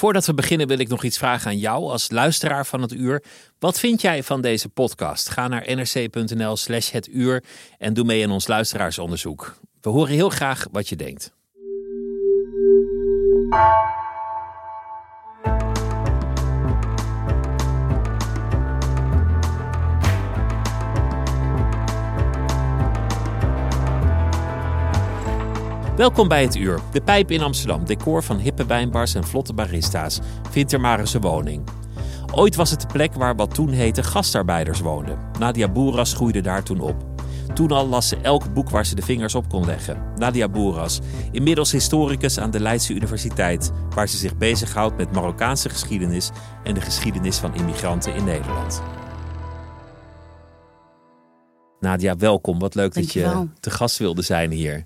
Voordat we beginnen wil ik nog iets vragen aan jou als luisteraar van het uur. Wat vind jij van deze podcast? Ga naar nrc.nl slash het uur en doe mee aan ons luisteraarsonderzoek. We horen heel graag wat je denkt. Welkom bij het uur. De Pijp in Amsterdam, decor van hippe wijnbars en vlotte barista's, vindt er maar eens een woning. Ooit was het de plek waar wat toen heette gastarbeiders woonden. Nadia Boeras groeide daar toen op. Toen al las ze elk boek waar ze de vingers op kon leggen. Nadia Boeras, inmiddels historicus aan de Leidse Universiteit, waar ze zich bezighoudt met Marokkaanse geschiedenis en de geschiedenis van immigranten in Nederland. Nadia, welkom. Wat leuk dat je te gast wilde zijn hier.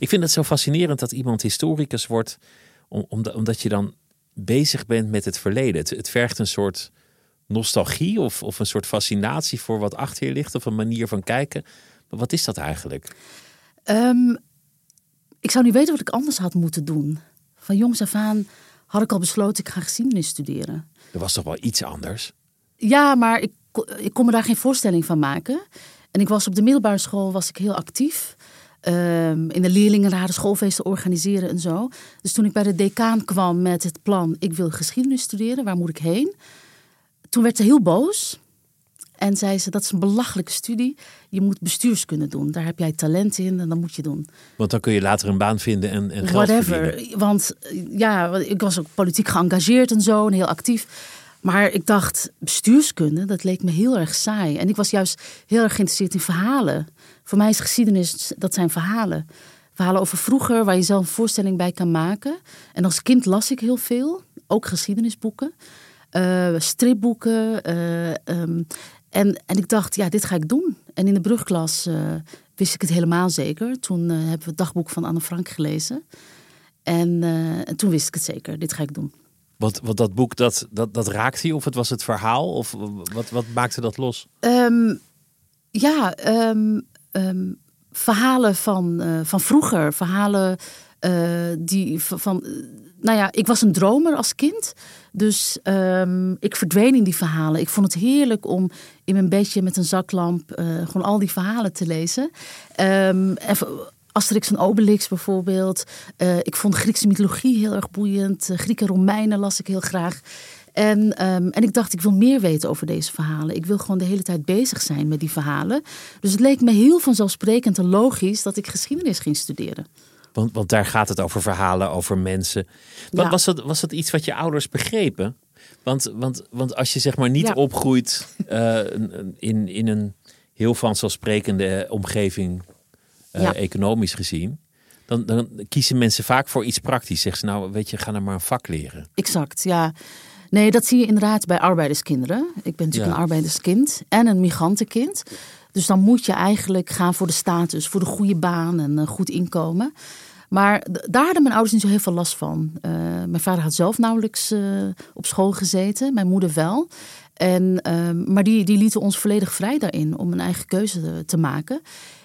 Ik vind het zo fascinerend dat iemand historicus wordt, om, om- omdat je dan bezig bent met het verleden. Het, het vergt een soort nostalgie of, of een soort fascinatie voor wat achter je ligt, of een manier van kijken. Maar wat is dat eigenlijk? Ehm, ik zou niet weten wat ik anders had moeten doen. Van jongs af aan had ik al besloten, ik ga geschiedenis studeren. Er was toch wel iets anders? Ja, maar ik, ik kon me daar geen voorstelling van maken. En ik was op de middelbare school was ik heel actief. Ehm, in de leerlingenraden schoolfeesten organiseren en zo. Dus toen ik bij de decaan kwam met het plan... ik wil geschiedenis studeren, waar moet ik heen? Toen werd ze heel boos. En zei ze, dat is een belachelijke studie. Je moet bestuurskunde doen. Daar heb jij talent in en dat moet je doen. Want dan kun je later een baan vinden en, en geld Whatever. verdienen. Want ja, ik was ook politiek geëngageerd en zo en heel actief. Maar ik dacht, bestuurskunde, dat leek me heel erg saai. En ik was juist heel erg geïnteresseerd in verhalen. Voor mij is geschiedenis, dat zijn verhalen. Verhalen over vroeger, waar je zelf een voorstelling bij kan maken. En als kind las ik heel veel, ook geschiedenisboeken. eh, stripboeken. eh, ehm, en, en ik dacht, ja, dit ga ik doen. En in de brugklas eh, wist ik het helemaal zeker. Toen hebben we het dagboek van Anne Frank gelezen. En, en toen wist ik het zeker, dit ga ik doen. Want, want dat boek, dat, dat, dat raakte je? Of het was het verhaal? Of wat, wat maakte dat los? Ehm, ja, ehm, ehm, verhalen van, eh, van vroeger. Verhalen eh, die van. eh, nou ja, ik was een dromer als kind. Dus ehm, ik verdween in die verhalen. Ik vond het heerlijk om in mijn bedje met een zaklamp gewoon al die verhalen te lezen. Ehm, Asterix en Obelix bijvoorbeeld. Ik vond Griekse mythologie heel erg boeiend. Grieken en Romeinen las ik heel graag. En, ehm, en ik dacht, ik wil meer weten over deze verhalen. Ik wil gewoon de hele tijd bezig zijn met die verhalen. Dus het leek me heel vanzelfsprekend en logisch dat ik geschiedenis ging studeren. Want, want daar gaat het over verhalen, over mensen. Wa- Ja. Was, dat, was dat iets wat je ouders begrepen? Want, want, want als je zeg maar niet Ja. opgroeit eh, in, in een heel vanzelfsprekende omgeving, eh, Ja. economisch gezien, dan, dan kiezen mensen vaak voor iets praktisch. Zeggen ze nou, weet je, ga dan maar een vak leren. Exact, ja. Nee, dat zie je inderdaad bij arbeiderskinderen. Ik ben natuurlijk Ja. een arbeiderskind en een migrantenkind. Dus dan moet je eigenlijk gaan voor de status, voor de goede baan en een goed inkomen. Maar daar hadden mijn ouders niet zo heel veel last van. Eh, mijn vader had zelf nauwelijks eh, op school gezeten, mijn moeder wel. En, ehm, maar die, die lieten ons volledig vrij daarin om een eigen keuze te, maken.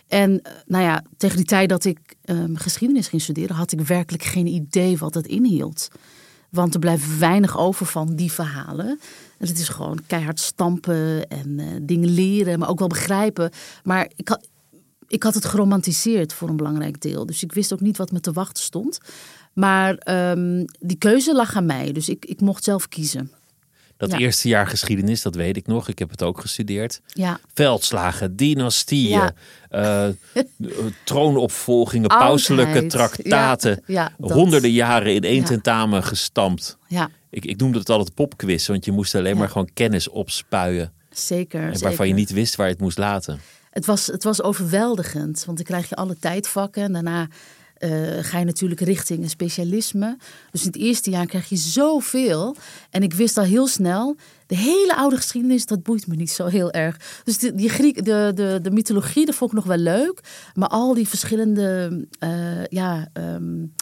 En eh, nou ja, tegen die tijd dat ik ehm, geschiedenis ging studeren, had ik werkelijk geen idee wat het inhield. Want er blijft weinig over van die verhalen. En het is gewoon keihard stampen en eh, dingen leren, maar ook wel begrijpen. Maar ik had, ik had het geromantiseerd voor een belangrijk deel. Dus ik wist ook niet wat me te wachten stond. Maar ehm, die keuze lag aan mij. Dus ik, ik mocht zelf kiezen. Dat Ja. eerste jaar geschiedenis, dat weet ik nog. Ik heb het ook gestudeerd. Ja, Veldslagen, dynastieën, Ja. eh, troonopvolgingen, pauselijke traktaten. Honderden jaren in één tentamen gestampt. ja Ik, ik noemde het altijd popquiz, want je moest alleen maar gewoon kennis opspuien. zeker. En zeker. waarvan je niet wist waar je het moest laten. Het was, het was overweldigend, want dan krijg je alle tijdvakken. En daarna eh, ga je natuurlijk richting een specialisme. Dus in het eerste jaar krijg je zoveel. En ik wist al heel snel, de hele oude geschiedenis, dat boeit me niet zo heel erg. Dus de, die Griek, de, de, de mythologie, dat vond ik nog wel leuk. Maar al die verschillende, uh, ja... Um,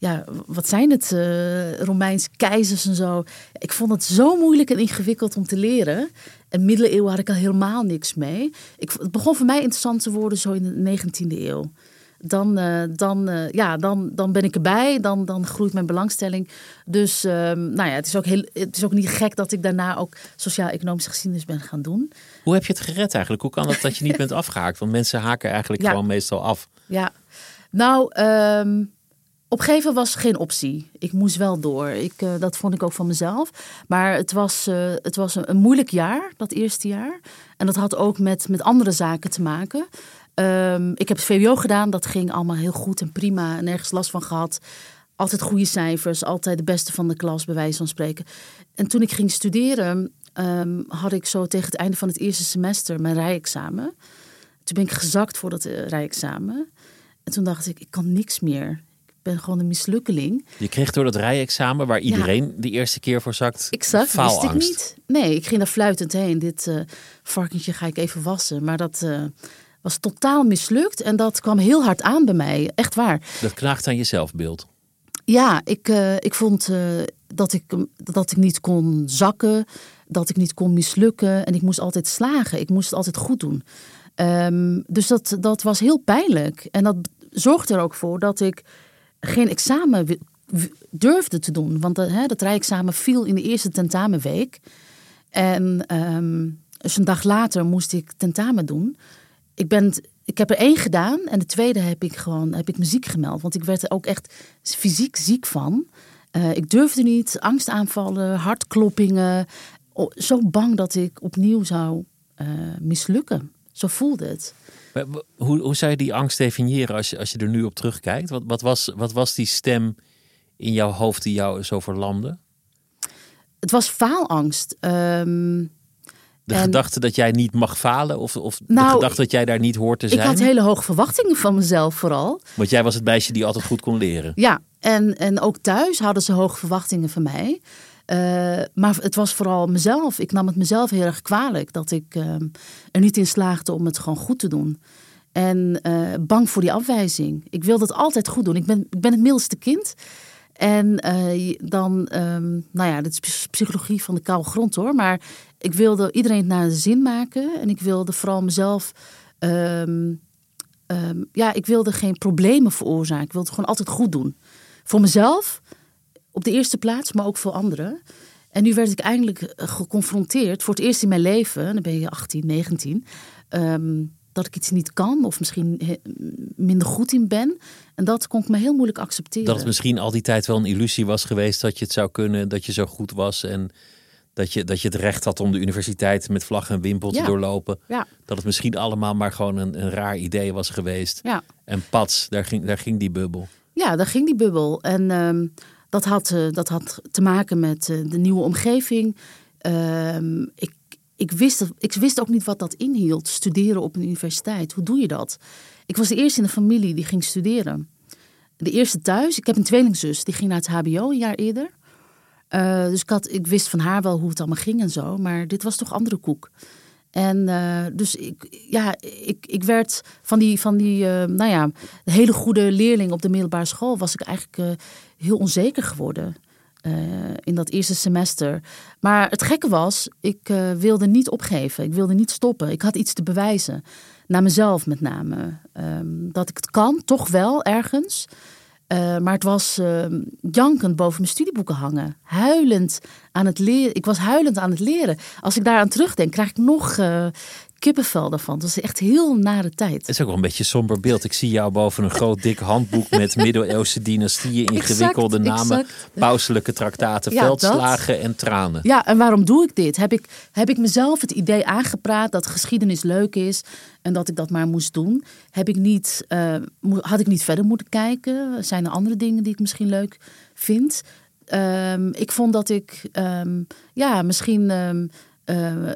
ja, wat zijn het? Uh, Romeinse keizers en zo. Ik vond het zo moeilijk en ingewikkeld om te leren. En middeleeuwen had ik al helemaal niks mee. Ik, het begon voor mij interessant te worden zo in de 19e eeuw. Dan, uh, dan, uh, ja, dan, dan ben ik erbij, dan, dan groeit mijn belangstelling. Dus uh, nou ja, het, is ook heel, het is ook niet gek dat ik daarna ook sociaal-economische geschiedenis ben gaan doen. Hoe heb je het gered eigenlijk? Hoe kan het dat je niet bent afgehaakt? Want mensen haken eigenlijk Ja. gewoon meestal af. Ja, nou, ehm opgeven was geen optie. Ik moest wel door. Ik, eh, dat vond ik ook van mezelf. Maar het was, eh, het was een, een moeilijk jaar, dat eerste jaar. En dat had ook met, met andere zaken te maken. Ehm, ik heb het VWO gedaan. Dat ging allemaal heel goed en prima. Nergens last van gehad. Altijd goede cijfers. Altijd de beste van de klas, bij wijze van spreken. En toen ik ging studeren, ehm, had ik zo tegen het einde van het eerste semester mijn rijexamen. Toen ben ik gezakt voor dat eh, rijexamen. En toen dacht ik, ik kan niks meer. Ik ben gewoon een mislukkeling. Je kreeg door dat rijexamen, waar iedereen de eerste keer voor zakt, Exact, wist ik faalangst. niet. Nee, ik ging daar fluitend heen. Dit eh, varkentje ga ik even wassen. Maar dat eh, was totaal mislukt. En dat kwam heel hard aan bij mij. Echt waar. Dat knaagt aan je zelfbeeld. Ja, ik, eh, ik vond eh, dat, ik, dat ik niet kon zakken. Dat ik niet kon mislukken. En ik moest altijd slagen. Ik moest het altijd goed doen. Ehm, dus dat, dat was heel pijnlijk. En dat zorgde er ook voor dat ik geen examen durfde te doen. Want eh, hè, dat rijexamen viel in de eerste tentamenweek. En ehm, dus een dag later moest ik tentamen doen. Ik, ben, ik heb er één gedaan en de tweede heb ik gewoon heb ik me ziek gemeld. Want ik werd er ook echt fysiek ziek van. Eh, ik durfde niet, angstaanvallen, hartkloppingen. Zo bang dat ik opnieuw zou eh, mislukken. Zo voelde het. Maar Hoe, hoe zou je die angst definiëren als je, als je er nu op terugkijkt? Wat, wat, was, wat was die stem in jouw hoofd die jou zo verlamde? Het was faalangst. Ehm, De En- gedachte dat jij niet mag falen? Of, of de Nou, gedachte dat jij daar niet hoort te ik zijn? had hele hoge verwachtingen van mezelf vooral. Want jij was het meisje die altijd goed kon leren. Ja, en, en ook thuis hadden ze hoge verwachtingen van mij. Eh, maar het was vooral mezelf. Ik nam het mezelf heel erg kwalijk dat ik ehm, er niet in slaagde om het gewoon goed te doen. En eh, bang voor die afwijzing. Ik wilde het altijd goed doen. Ik ben, ik ben het middelste kind. En eh, dan, ehm, nou ja, dit is psy- psychologie van de koude grond hoor. Maar ik wilde iedereen naar de zin maken. En ik wilde vooral mezelf. ehm, ehm, ja, ik wilde geen problemen veroorzaken. Ik wilde gewoon altijd goed doen. Voor mezelf op de eerste plaats, maar ook voor anderen. En nu werd ik eindelijk eh, geconfronteerd voor het eerst in mijn leven, dan ben je 18, 19, ehm, dat ik iets niet kan of misschien minder goed in ben. En dat kon ik me heel moeilijk accepteren. Dat het misschien al die tijd wel een illusie was geweest dat je het zou kunnen, dat je zo goed was en dat je, dat je het recht had om de universiteit met vlag en wimpel te Ja. doorlopen. Ja, Dat het misschien allemaal maar gewoon een, een raar idee was geweest. ja. En pats, daar ging, daar ging die bubbel. Ja, daar ging die bubbel. En ehm, dat, had, eh, dat had te maken met eh, de nieuwe omgeving. Ehm, ik, ik, wist, ik wist ook niet wat dat inhield, studeren op een universiteit. Hoe doe je dat? Ik was de eerste in de familie die ging studeren. De eerste thuis. Ik heb een tweelingzus, die ging naar het HBO een jaar eerder. Eh, dus ik, had, ik wist van haar wel hoe het allemaal ging en zo. Maar dit was toch andere koek. En eh, dus ik, ja, ik, ik werd van die, van die eh, nou ja, hele goede leerling op de middelbare school, was ik eigenlijk heel onzeker geworden in dat eerste semester. Maar het gekke was, ik wilde niet opgeven. Ik wilde niet stoppen. Ik had iets te bewijzen. Naar mezelf met name. Ehm, dat ik het kan, toch wel ergens. Eh, maar het was ehm, jankend boven mijn studieboeken hangen. Huilend aan het leren. Ik was huilend aan het leren. Als ik daaraan terugdenk, krijg ik nog eh, kippenvel daarvan. Het was echt heel nare tijd. Het is ook wel een beetje een somber beeld. Ik zie jou boven een groot dik handboek met middeleeuwse dynastieën, ingewikkelde Exact, namen, exact. pauselijke traktaten, Ja, veldslagen en tranen. Ja, en waarom doe ik dit? Heb ik, heb ik mezelf het idee aangepraat dat geschiedenis leuk is en dat ik dat maar moest doen? Heb ik niet, eh, had ik niet verder moeten kijken? Zijn er andere dingen die ik misschien leuk vind? Ehm, ik vond dat ik, ehm, ja, misschien. ehm, eh,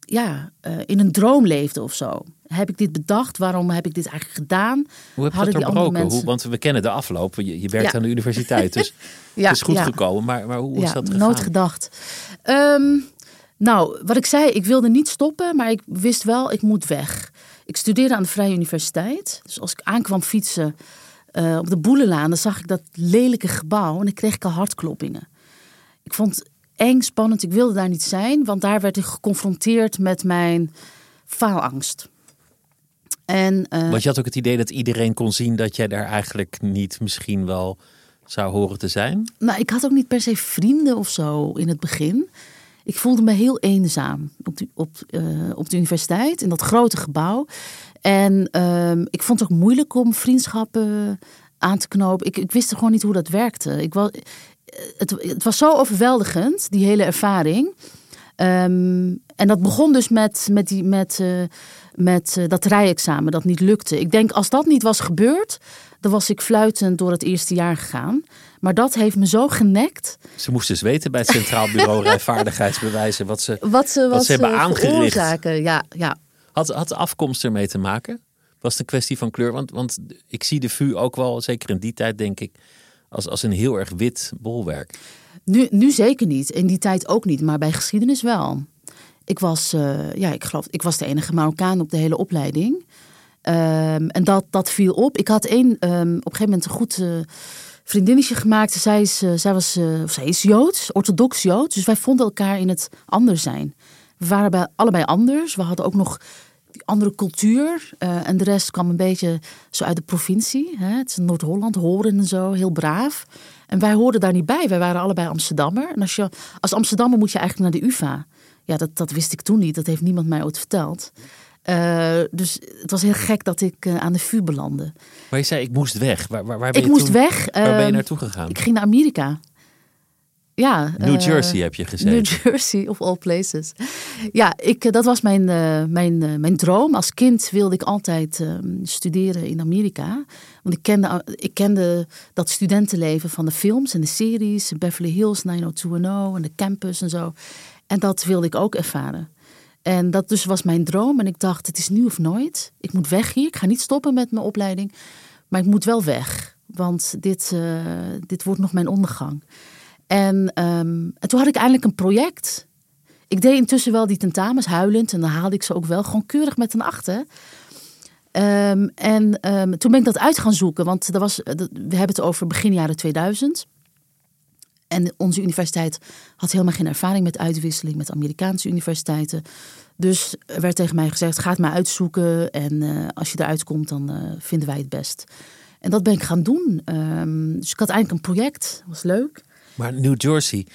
ja, uh, in een droom leefde of zo. Heb ik dit bedacht? Waarom heb ik dit eigenlijk gedaan? Hoe heb je dat doorbroken? Mensen... Hoe, want we kennen de afloop. Je, je werkt aan de universiteit, dus ja, het is goed gekomen. Maar, maar hoe is dat gegaan? nooit gedacht. Um, nou, wat ik zei, ik wilde niet stoppen, maar ik wist wel, ik moet weg. Ik studeerde aan de Vrije Universiteit. Dus als ik aankwam fietsen uh, op de Boelenlaan, dan zag ik dat lelijke gebouw en dan kreeg ik al hartkloppingen. Ik vond eng, spannend. Ik wilde daar niet zijn, want daar werd ik geconfronteerd met mijn faalangst. En, uh, want je had ook het idee dat iedereen kon zien dat jij daar eigenlijk niet misschien wel zou horen te zijn? Nou, ik had ook niet per se vrienden of zo in het begin. Ik voelde me heel eenzaam op, op, uh, op de universiteit, in dat grote gebouw. En uh, ik vond het ook moeilijk om vriendschappen aan te knopen. Ik, ik wist gewoon niet hoe dat werkte. Ik was, het, het was zo overweldigend, die hele ervaring. Um, en dat begon dus met, met, die, met, uh, met uh, dat rijexamen dat niet lukte. Ik denk, als dat niet was gebeurd, dan was ik fluitend door het eerste jaar gegaan. Maar dat heeft me zo genekt. Ze moesten dus weten bij het Centraal Bureau Rijvaardigheidsbewijzen wat ze, wat ze, wat, ze hebben aangericht. Ja, ja. Had, had de afkomst ermee te maken? Was het een kwestie van kleur? Want, want ik zie de VU ook wel, zeker in die tijd denk ik, als, als een heel erg wit bolwerk. Nu, nu zeker niet. In die tijd ook niet, maar bij geschiedenis wel. Ik was, uh, ja, ik geloof, ik was de enige Marokkaan op de hele opleiding. Um, en dat, dat viel op. Ik had één, um, op een gegeven moment een goed uh, vriendinnetje gemaakt. Zij is, uh, zij, was, zij is Joods, orthodox Joods. Dus wij vonden elkaar in het anders zijn. We waren bij, allebei anders. We hadden ook nog die andere cultuur. en de rest kwam een beetje zo uit de provincie. Hè? Het is Noord-Holland, Horen en zo, heel braaf. En wij hoorden daar niet bij. Wij waren allebei Amsterdammer. En als, je, als Amsterdammer moet je eigenlijk naar de UvA. Ja, dat, dat wist ik toen niet. Dat heeft niemand mij ooit verteld. Uh, dus het was heel gek dat ik uh, aan de VU belandde. Maar je zei, ik moest weg. Waar, waar, waar ben ik je moest toen, weg. Waar ben je ehm, naartoe gegaan? Ik ging naar Amerika. Ja. New uh, Jersey heb je gezeten. New Jersey, of all places. Ja, ik, dat was mijn, mijn, mijn droom. Als kind wilde ik altijd ehm, studeren in Amerika. Want ik kende, ik kende dat studentenleven van de films en de series. Beverly Hills 90210 en de campus en zo. En dat wilde ik ook ervaren. En dat dus was mijn droom. En ik dacht, het is nu of nooit. Ik moet weg hier. Ik ga niet stoppen met mijn opleiding. Maar ik moet wel weg. Want dit, uh, dit wordt nog mijn ondergang. En, um, en toen had ik eindelijk een project. Ik deed intussen wel die tentamens huilend. En dan haalde ik ze ook wel gewoon keurig met een acht. Um, en um, toen ben ik dat uit gaan zoeken. Want was, we hebben het over begin jaren 2000. En onze universiteit had helemaal geen ervaring met uitwisseling met Amerikaanse universiteiten. Dus er werd tegen mij gezegd: ga het maar uitzoeken. En uh, als je eruit komt, dan uh, vinden wij het best. En dat ben ik gaan doen. Dus ik had eigenlijk een project, was leuk. Maar New Jersey.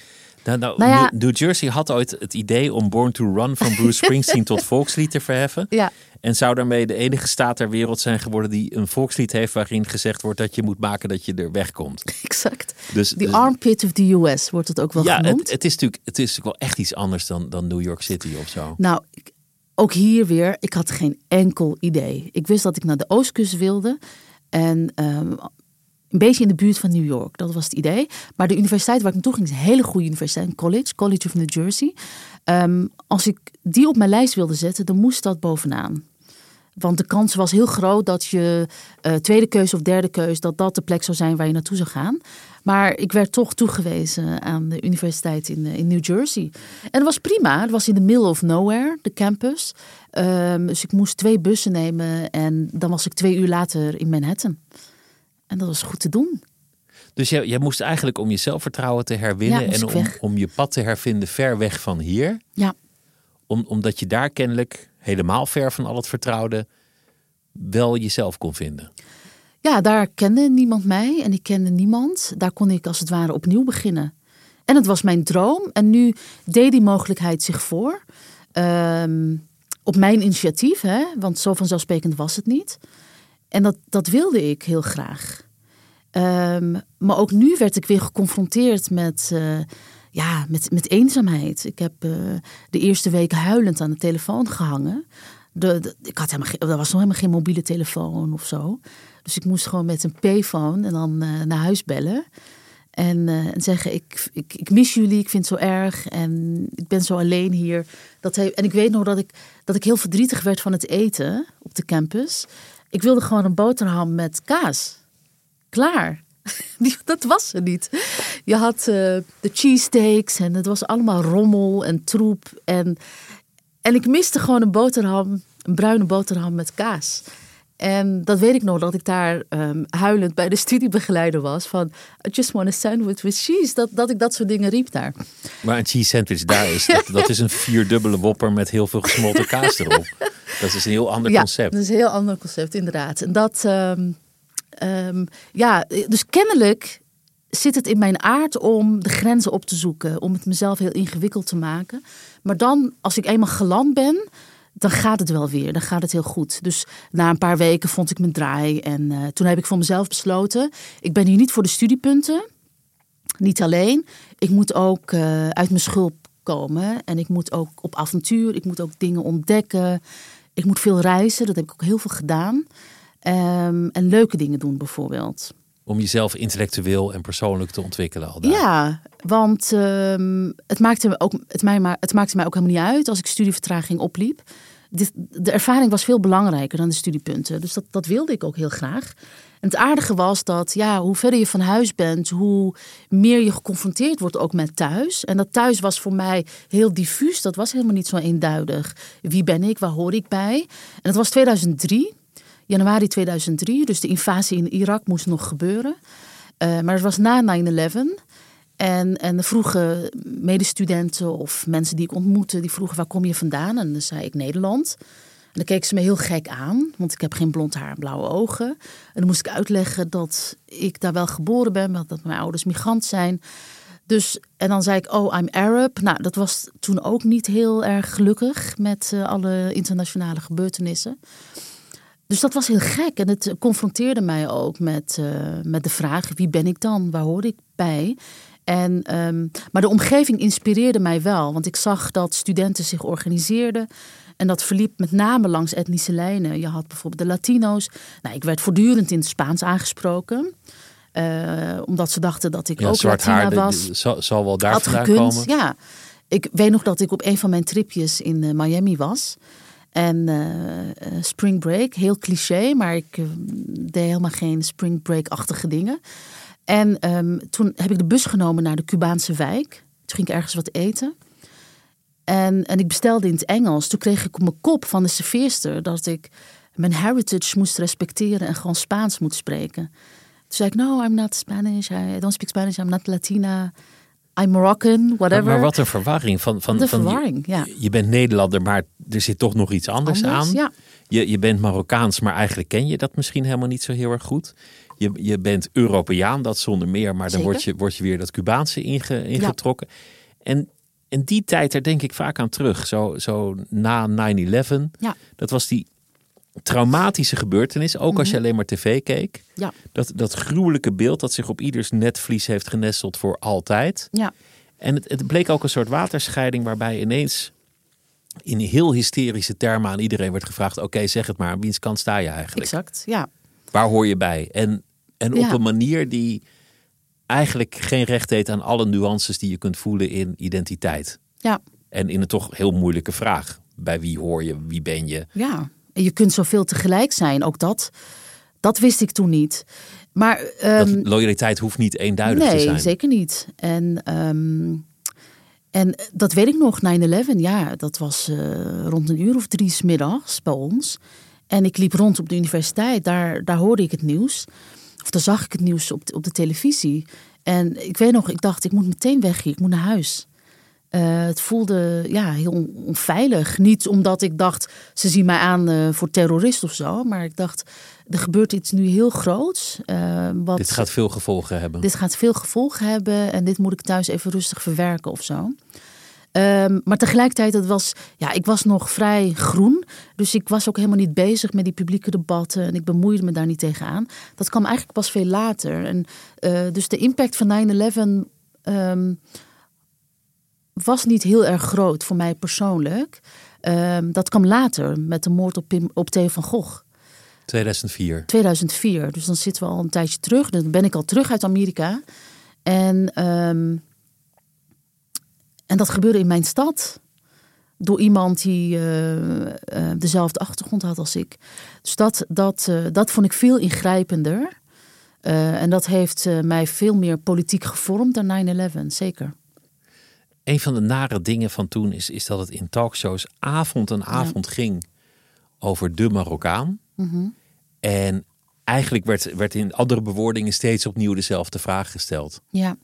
Nou, nou, nou ja, New Jersey had ooit het idee om Born to Run van Bruce Springsteen tot volkslied te verheffen. Ja. En zou daarmee de enige staat ter wereld zijn geworden die een volkslied heeft waarin gezegd wordt dat je moet maken dat je er wegkomt. Exact. Dus, the dus, armpit of the US wordt het ook wel ja, genoemd. Het, het, is natuurlijk, het is natuurlijk wel echt iets anders dan, dan New York City of zo. Nou, ook hier weer, ik had geen enkel idee. Ik wist dat ik naar de oostkust wilde. En um, een beetje in de buurt van New York. Dat was het idee. Maar de universiteit waar ik naartoe ging is een hele goede universiteit. Een college, College of New Jersey. Um, als ik die op mijn lijst wilde zetten, dan moest dat bovenaan. Want de kans was heel groot dat je uh, tweede keuze of derde keuze, dat dat de plek zou zijn waar je naartoe zou gaan. Maar ik werd toch toegewezen aan de universiteit in, in New Jersey. En dat was prima. Het was in the middle of nowhere, de campus. Um, dus ik moest twee bussen nemen en dan was ik twee uur later in Manhattan. En dat was goed te doen. Dus jij, jij moest eigenlijk om je zelfvertrouwen te herwinnen ja, en om, om, je pad te hervinden ver weg van hier. Ja. Om, omdat je daar kennelijk helemaal ver van al het vertrouwde wel jezelf kon vinden. Ja, daar kende niemand mij en ik kende niemand. Daar kon ik als het ware opnieuw beginnen. En het was mijn droom. En nu deed die mogelijkheid zich voor. Um, op mijn initiatief, hè? want zo vanzelfsprekend was het niet. En dat, dat wilde ik heel graag. Um, maar ook nu werd ik weer geconfronteerd met, uh, ja, met, met eenzaamheid. Ik heb uh, de eerste weken huilend aan de telefoon gehangen. De, ik had helemaal, er was nog helemaal geen mobiele telefoon of zo. Dus ik moest gewoon met een payphone en dan uh, naar huis bellen. En, eh, en zeggen: ik, ik, ik mis jullie, ik vind het zo erg en ik ben zo alleen hier. Dat hij, en ik weet nog dat ik, dat ik heel verdrietig werd van het eten op de campus. Ik wilde gewoon een boterham met kaas. Klaar. Dat was er niet. Je had uh, de cheesesteaks en het was allemaal rommel en troep. En, en ik miste gewoon een boterham, een bruine boterham met kaas. En dat weet ik nog, dat ik daar um, huilend bij de studiebegeleider was. Van, I just want a sandwich with cheese. Dat, dat ik dat soort dingen riep daar. Maar een cheese sandwich daar is, dat, dat is een vierdubbele wopper met heel veel gesmolten kaas erop. Dat is een heel ander ja, concept. dat is een heel ander concept, inderdaad. En dat, um, um, ja, dus kennelijk zit het in mijn aard om de grenzen op te zoeken. Om het mezelf heel ingewikkeld te maken. Maar dan, als ik eenmaal geland ben dan gaat het wel weer. Dan gaat het heel goed. Dus na een paar weken vond ik mijn draai. En uh, toen heb ik voor mezelf besloten: ik ben hier niet voor de studiepunten. Niet alleen. Ik moet ook uh, uit mijn schulp komen. En ik moet ook op avontuur. Ik moet ook dingen ontdekken. Ik moet veel reizen. Dat heb ik ook heel veel gedaan. Um, en leuke dingen doen, bijvoorbeeld. Om jezelf intellectueel en persoonlijk te ontwikkelen al daar. Ja, want um, het, maakte me ook, het, mij, het maakte mij ook helemaal niet uit als ik studievertraging opliep. Dit, de ervaring was veel belangrijker dan de studiepunten. Dus dat, dat wilde ik ook heel graag. En het aardige was dat ja, hoe verder je van huis bent, hoe meer je geconfronteerd wordt ook met thuis. En dat thuis was voor mij heel diffuus. Dat was helemaal niet zo eenduidig. Wie ben ik? Waar hoor ik bij? En dat was 2003 januari 2003. Dus de invasie in Irak moest nog gebeuren. Uh, maar het was na 9-11. En, en vroegen medestudenten of mensen die ik ontmoette, die vroegen waar kom je vandaan? En dan zei ik Nederland. En dan keken ze me heel gek aan, want ik heb geen blond haar en blauwe ogen. En dan moest ik uitleggen dat ik daar wel geboren ben, maar dat mijn ouders migrant zijn. Dus, en dan zei ik, oh, I'm Arab. Nou, dat was toen ook niet heel erg gelukkig met uh, alle internationale gebeurtenissen. Dus dat was heel gek en het confronteerde mij ook met, uh, met de vraag: wie ben ik dan? Waar hoor ik bij? En, um, maar de omgeving inspireerde mij wel, want ik zag dat studenten zich organiseerden. En dat verliep met name langs etnische lijnen. Je had bijvoorbeeld de Latino's. Nou, ik werd voortdurend in het Spaans aangesproken. Uh, omdat ze dachten dat ik ja, ook zwart Latina haar, was. Zal, zal wel daar vandaan gekund, komen? ja. Ik weet nog dat ik op een van mijn tripjes in uh, Miami was. En uh, spring break, heel cliché, maar ik deed helemaal geen spring break-achtige dingen. En um, toen heb ik de bus genomen naar de Cubaanse wijk. Toen ging ik ergens wat eten. En, en ik bestelde in het Engels. Toen kreeg ik op mijn kop van de serveerster dat ik mijn heritage moest respecteren en gewoon Spaans moet spreken. Toen zei ik, no, I'm not Spanish. I don't speak Spanish. I'm not Latina. I'm Moroccan, whatever. Maar, maar wat een verwarring. Van, van, de van verwarring, je, ja. je bent Nederlander, maar er zit toch nog iets anders, Anders, aan. ja. Je, je bent Marokkaans, maar eigenlijk ken je dat misschien helemaal niet zo heel erg goed. Je, je bent Europeaan, dat zonder meer, maar dan Zeker. word je, word je weer dat Cubaanse inge, ingetrokken. En, en die tijd, daar denk ik vaak aan terug. Zo, zo na 9-11. Ja. Dat was die traumatische gebeurtenis, ook als je alleen maar tv keek. Mhm. Ja, Dat, dat gruwelijke beeld dat zich op ieders netvlies heeft genesteld voor altijd. ja, En het, het bleek ook een soort waterscheiding waarbij ineens in heel hysterische termen aan iedereen werd gevraagd: oké, zeg het maar, aan wiens kant sta je eigenlijk? exact. Ja, Waar hoor je bij? En, en op Ja. een manier die eigenlijk geen recht deed aan alle nuances die je kunt voelen in identiteit. ja, En in een toch heel moeilijke vraag: bij wie hoor je, wie ben je? ja. En je kunt zoveel tegelijk zijn, ook dat. Dat wist ik toen niet. Maar Dat ehm, loyaliteit hoeft niet eenduidig te nee, zijn. zeker niet. En, ehm, en dat weet ik nog, 9-11, ja, dat was eh, rond een uur of drie 's middags bij ons. En ik liep rond op de universiteit, daar, daar hoorde ik het nieuws. Of daar zag ik het nieuws op de, op de televisie. En ik weet nog, ik dacht, ik moet meteen weg hier, ik moet naar huis. Eh, het voelde ja, heel on- onveilig. Niet omdat ik dacht, ze zien mij aan eh, voor terrorist of zo. Maar ik dacht, er gebeurt iets nu heel groots. eh, wat, Dit gaat veel gevolgen hebben. dit gaat veel gevolgen hebben en dit moet ik thuis even rustig verwerken of zo. Ehm, maar tegelijkertijd, het was, ja, ik was nog vrij groen. Dus ik was ook helemaal niet bezig met die publieke debatten. En ik bemoeide me daar niet tegenaan. Dat kwam eigenlijk pas veel later. En, eh, dus de impact van 9-11 ehm, was niet heel erg groot voor mij persoonlijk. Ehm, dat kwam later met de moord op, Pim, op Theo van Gogh. 2004. 2004. Dus dan zitten we al een tijdje terug. Dan ben ik al terug uit Amerika. En, en dat gebeurde in mijn stad. Door iemand die uh, uh, dezelfde achtergrond had als ik. Dus dat, dat, uh, dat vond ik veel ingrijpender. en dat heeft mij veel meer politiek gevormd dan 9-11, zeker. Een van de nare dingen van toen is, is dat het in talkshows avond en avond ja. ging over de Marokkaan. Mm -hmm. En eigenlijk werd, werd in andere bewoordingen steeds opnieuw dezelfde vraag gesteld. Ja.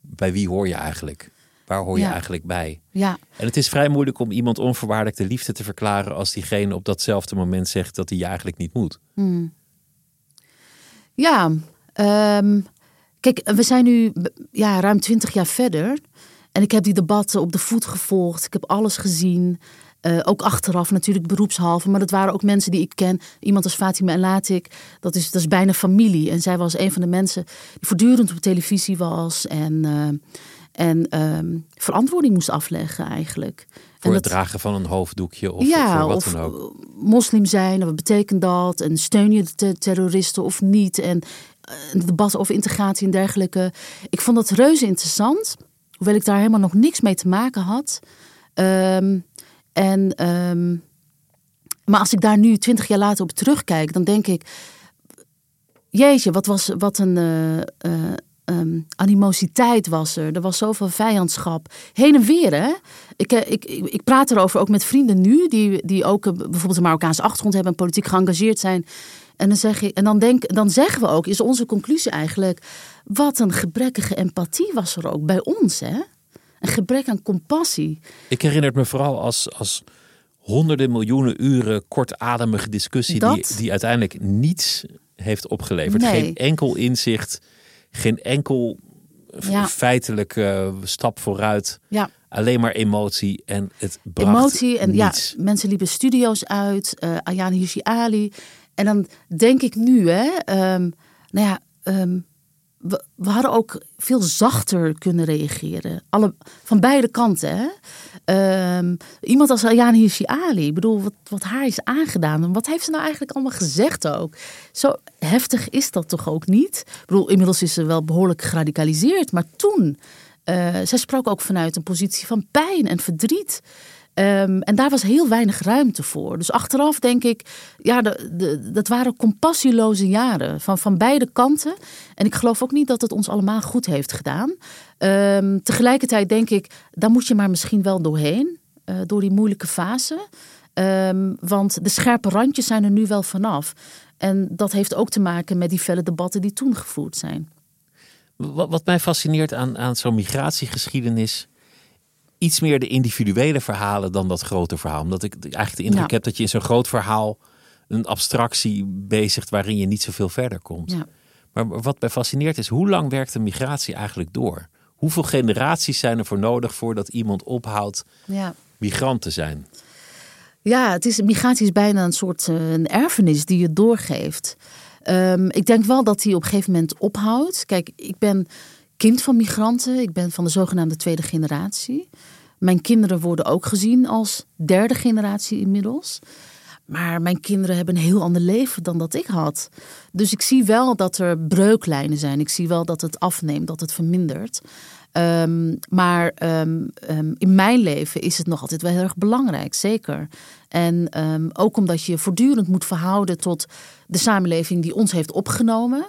Bij wie hoor je eigenlijk? Waar hoor je Ja. eigenlijk bij? Ja, En het is vrij moeilijk om iemand onvoorwaardelijk de liefde te verklaren als diegene op datzelfde moment zegt dat hij je eigenlijk niet moet. ja. ehm, kijk, we zijn nu ja, ruim twintig jaar verder. En ik heb die debatten op de voet gevolgd. Ik heb alles gezien. Eh, ook achteraf natuurlijk beroepshalve. Maar dat waren ook mensen die ik ken. Iemand als Fatima en Latik. Dat is, dat is bijna familie. En zij was een van de mensen die voortdurend op televisie was. En, eh, en ehm, verantwoording moest afleggen eigenlijk. Voor het dat- dragen van een hoofddoekje of ja, voor wat of dan ook. moslim zijn, wat betekent dat? En steun je de te- terroristen of niet? En eh, een debat over integratie en dergelijke. Ik vond dat reuze interessant, hoewel ik daar helemaal nog niks mee te maken had. Ehm, en, ehm, maar als ik daar nu twintig jaar later op terugkijk, dan denk ik... Jeetje, wat, was, wat een eh, eh, ehm, animositeit was er. Er was zoveel vijandschap. Heen en weer, hè? Ik, eh, ik, ik, ik praat erover ook met vrienden nu, die, die ook eh, bijvoorbeeld een Marokkaanse achtergrond hebben en politiek geëngageerd zijn. En dan, zeg ik, en dan, denk, dan zeggen we ook, is onze conclusie eigenlijk, wat een gebrekkige empathie was er ook bij ons, hè? Een gebrek aan compassie. Ik herinner het me vooral als, als honderden miljoenen uren kortademige discussie die, die uiteindelijk niets heeft opgeleverd. Nee. Geen enkel inzicht, geen enkel Ja. feitelijke stap vooruit. Ja. Alleen maar emotie en het bracht emotie. En niets. ja, mensen liepen studio's uit. eh Ayane Hirsi Ali. En dan denk ik nu, hè, ehm, nou ja, ehm, we, we hadden ook veel zachter kunnen reageren. Alle, van beide kanten. Hè? Ehm, iemand als Ayane Hirsi Ali, ik bedoel, wat, wat haar is aangedaan. En wat heeft ze nou eigenlijk allemaal gezegd ook? Zo heftig is dat toch ook niet? Ik bedoel, inmiddels is ze wel behoorlijk geradicaliseerd. Maar toen, eh, zij sprak ook vanuit een positie van pijn en verdriet. Ehm, en daar was heel weinig ruimte voor. Dus achteraf denk ik, ja, dat waren compassieloze jaren van, van beide kanten. En ik geloof ook niet dat het ons allemaal goed heeft gedaan. Ehm, tegelijkertijd denk ik, daar moet je maar misschien wel doorheen, eh, door die moeilijke fase. Ehm, want de scherpe randjes zijn er nu wel vanaf. En dat heeft ook te maken met die felle debatten die toen gevoerd zijn. Wat, wat mij fascineert aan, aan zo'n migratiegeschiedenis. Iets meer de individuele verhalen dan dat grote verhaal. Omdat ik eigenlijk de indruk Ja. heb dat je in zo'n groot verhaal een abstractie bezigt waarin je niet zoveel verder komt. Ja. Maar wat mij fascineert is, hoe lang werkt een migratie eigenlijk door? Hoeveel generaties zijn er voor nodig voordat iemand ophoudt Ja. migrant te zijn? Ja, het is, migratie is bijna een soort eh, een erfenis die je doorgeeft. Ehm, ik denk wel dat die op een gegeven moment ophoudt. Kijk, ik ben kind van migranten. Ik ben van de zogenaamde tweede generatie. Mijn kinderen worden ook gezien als derde generatie inmiddels. Maar mijn kinderen hebben een heel ander leven dan dat ik had. Dus ik zie wel dat er breuklijnen zijn. Ik zie wel dat het afneemt, dat het vermindert. Ehm, maar ehm, ehm, in mijn leven is het nog altijd wel heel erg belangrijk, zeker. En ook omdat je voortdurend moet verhouden tot de samenleving die ons heeft opgenomen.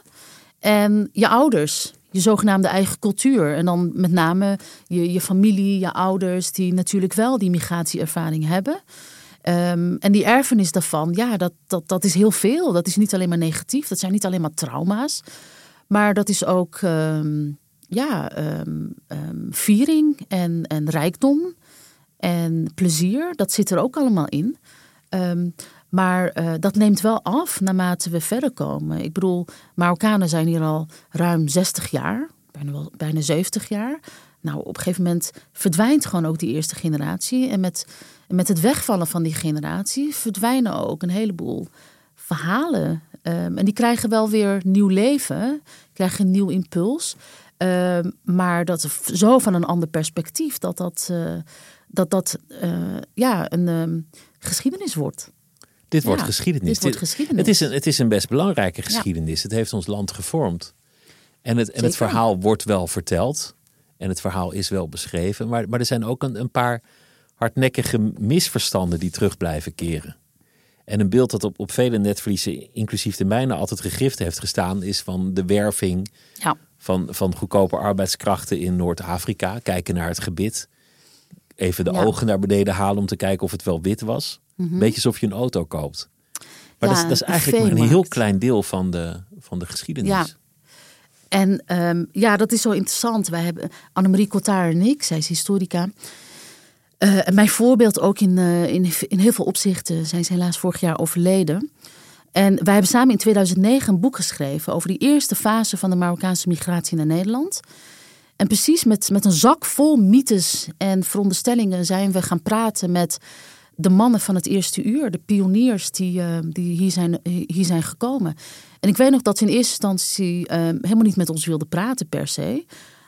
En je ouders, je zogenaamde eigen cultuur. En dan met name je, je familie, je ouders, die natuurlijk wel die migratieervaring hebben. Ehm, en die erfenis daarvan, ja, dat, dat, dat is heel veel. Dat is niet alleen maar negatief, dat zijn niet alleen maar trauma's. Maar dat is ook ehm, ja, ehm, viering en, en rijkdom en plezier. Dat zit er ook allemaal in. Maar eh, dat neemt wel af naarmate we verder komen. Ik bedoel, Marokkanen zijn hier al ruim 60 jaar, bijna, wel, bijna 70 jaar. Nou, op een gegeven moment verdwijnt gewoon ook die eerste generatie. En met, met het wegvallen van die generatie verdwijnen ook een heleboel verhalen. Ehm, en die krijgen wel weer nieuw leven, krijgen een nieuw impuls. Ehm, maar dat zo van een ander perspectief dat dat, eh, dat, dat eh, ja, een ehm, geschiedenis wordt. Dit wordt Ja, geschiedenis. dit wordt geschiedenis. Het is, een, het is een best belangrijke geschiedenis. Het heeft ons land gevormd. En het, en het verhaal wordt wel verteld. En het verhaal is wel beschreven. Maar, maar er zijn ook een, een paar hardnekkige misverstanden die terug blijven keren. En een beeld dat op, op vele netvliezen, inclusief de mijne, altijd gegrift heeft gestaan, is van de werving Ja. van, van goedkope arbeidskrachten in Noord-Afrika. Kijken naar het gebit. Even de Ja. Ogen naar beneden halen om te kijken of het wel wit was. Beetje alsof je een auto koopt. Maar dat, is, dat is eigenlijk maar een heel klein deel van de, van de geschiedenis. Ja. En ehm, ja, dat is zo interessant. Wij hebben Annemarie Cotard en ik, zij is historica. En mijn voorbeeld ook in, eh, in, in heel veel opzichten. Zij is helaas vorig jaar overleden. En wij hebben samen in 2009 een boek geschreven over die eerste fase van de Marokkaanse migratie naar Nederland. En precies met, met een zak vol mythes en veronderstellingen zijn we gaan praten met de mannen van het eerste uur, de pioniers die, eh, die hier, zijn, hier zijn gekomen. En ik weet nog dat ze in eerste instantie eh, helemaal niet met ons wilden praten per se.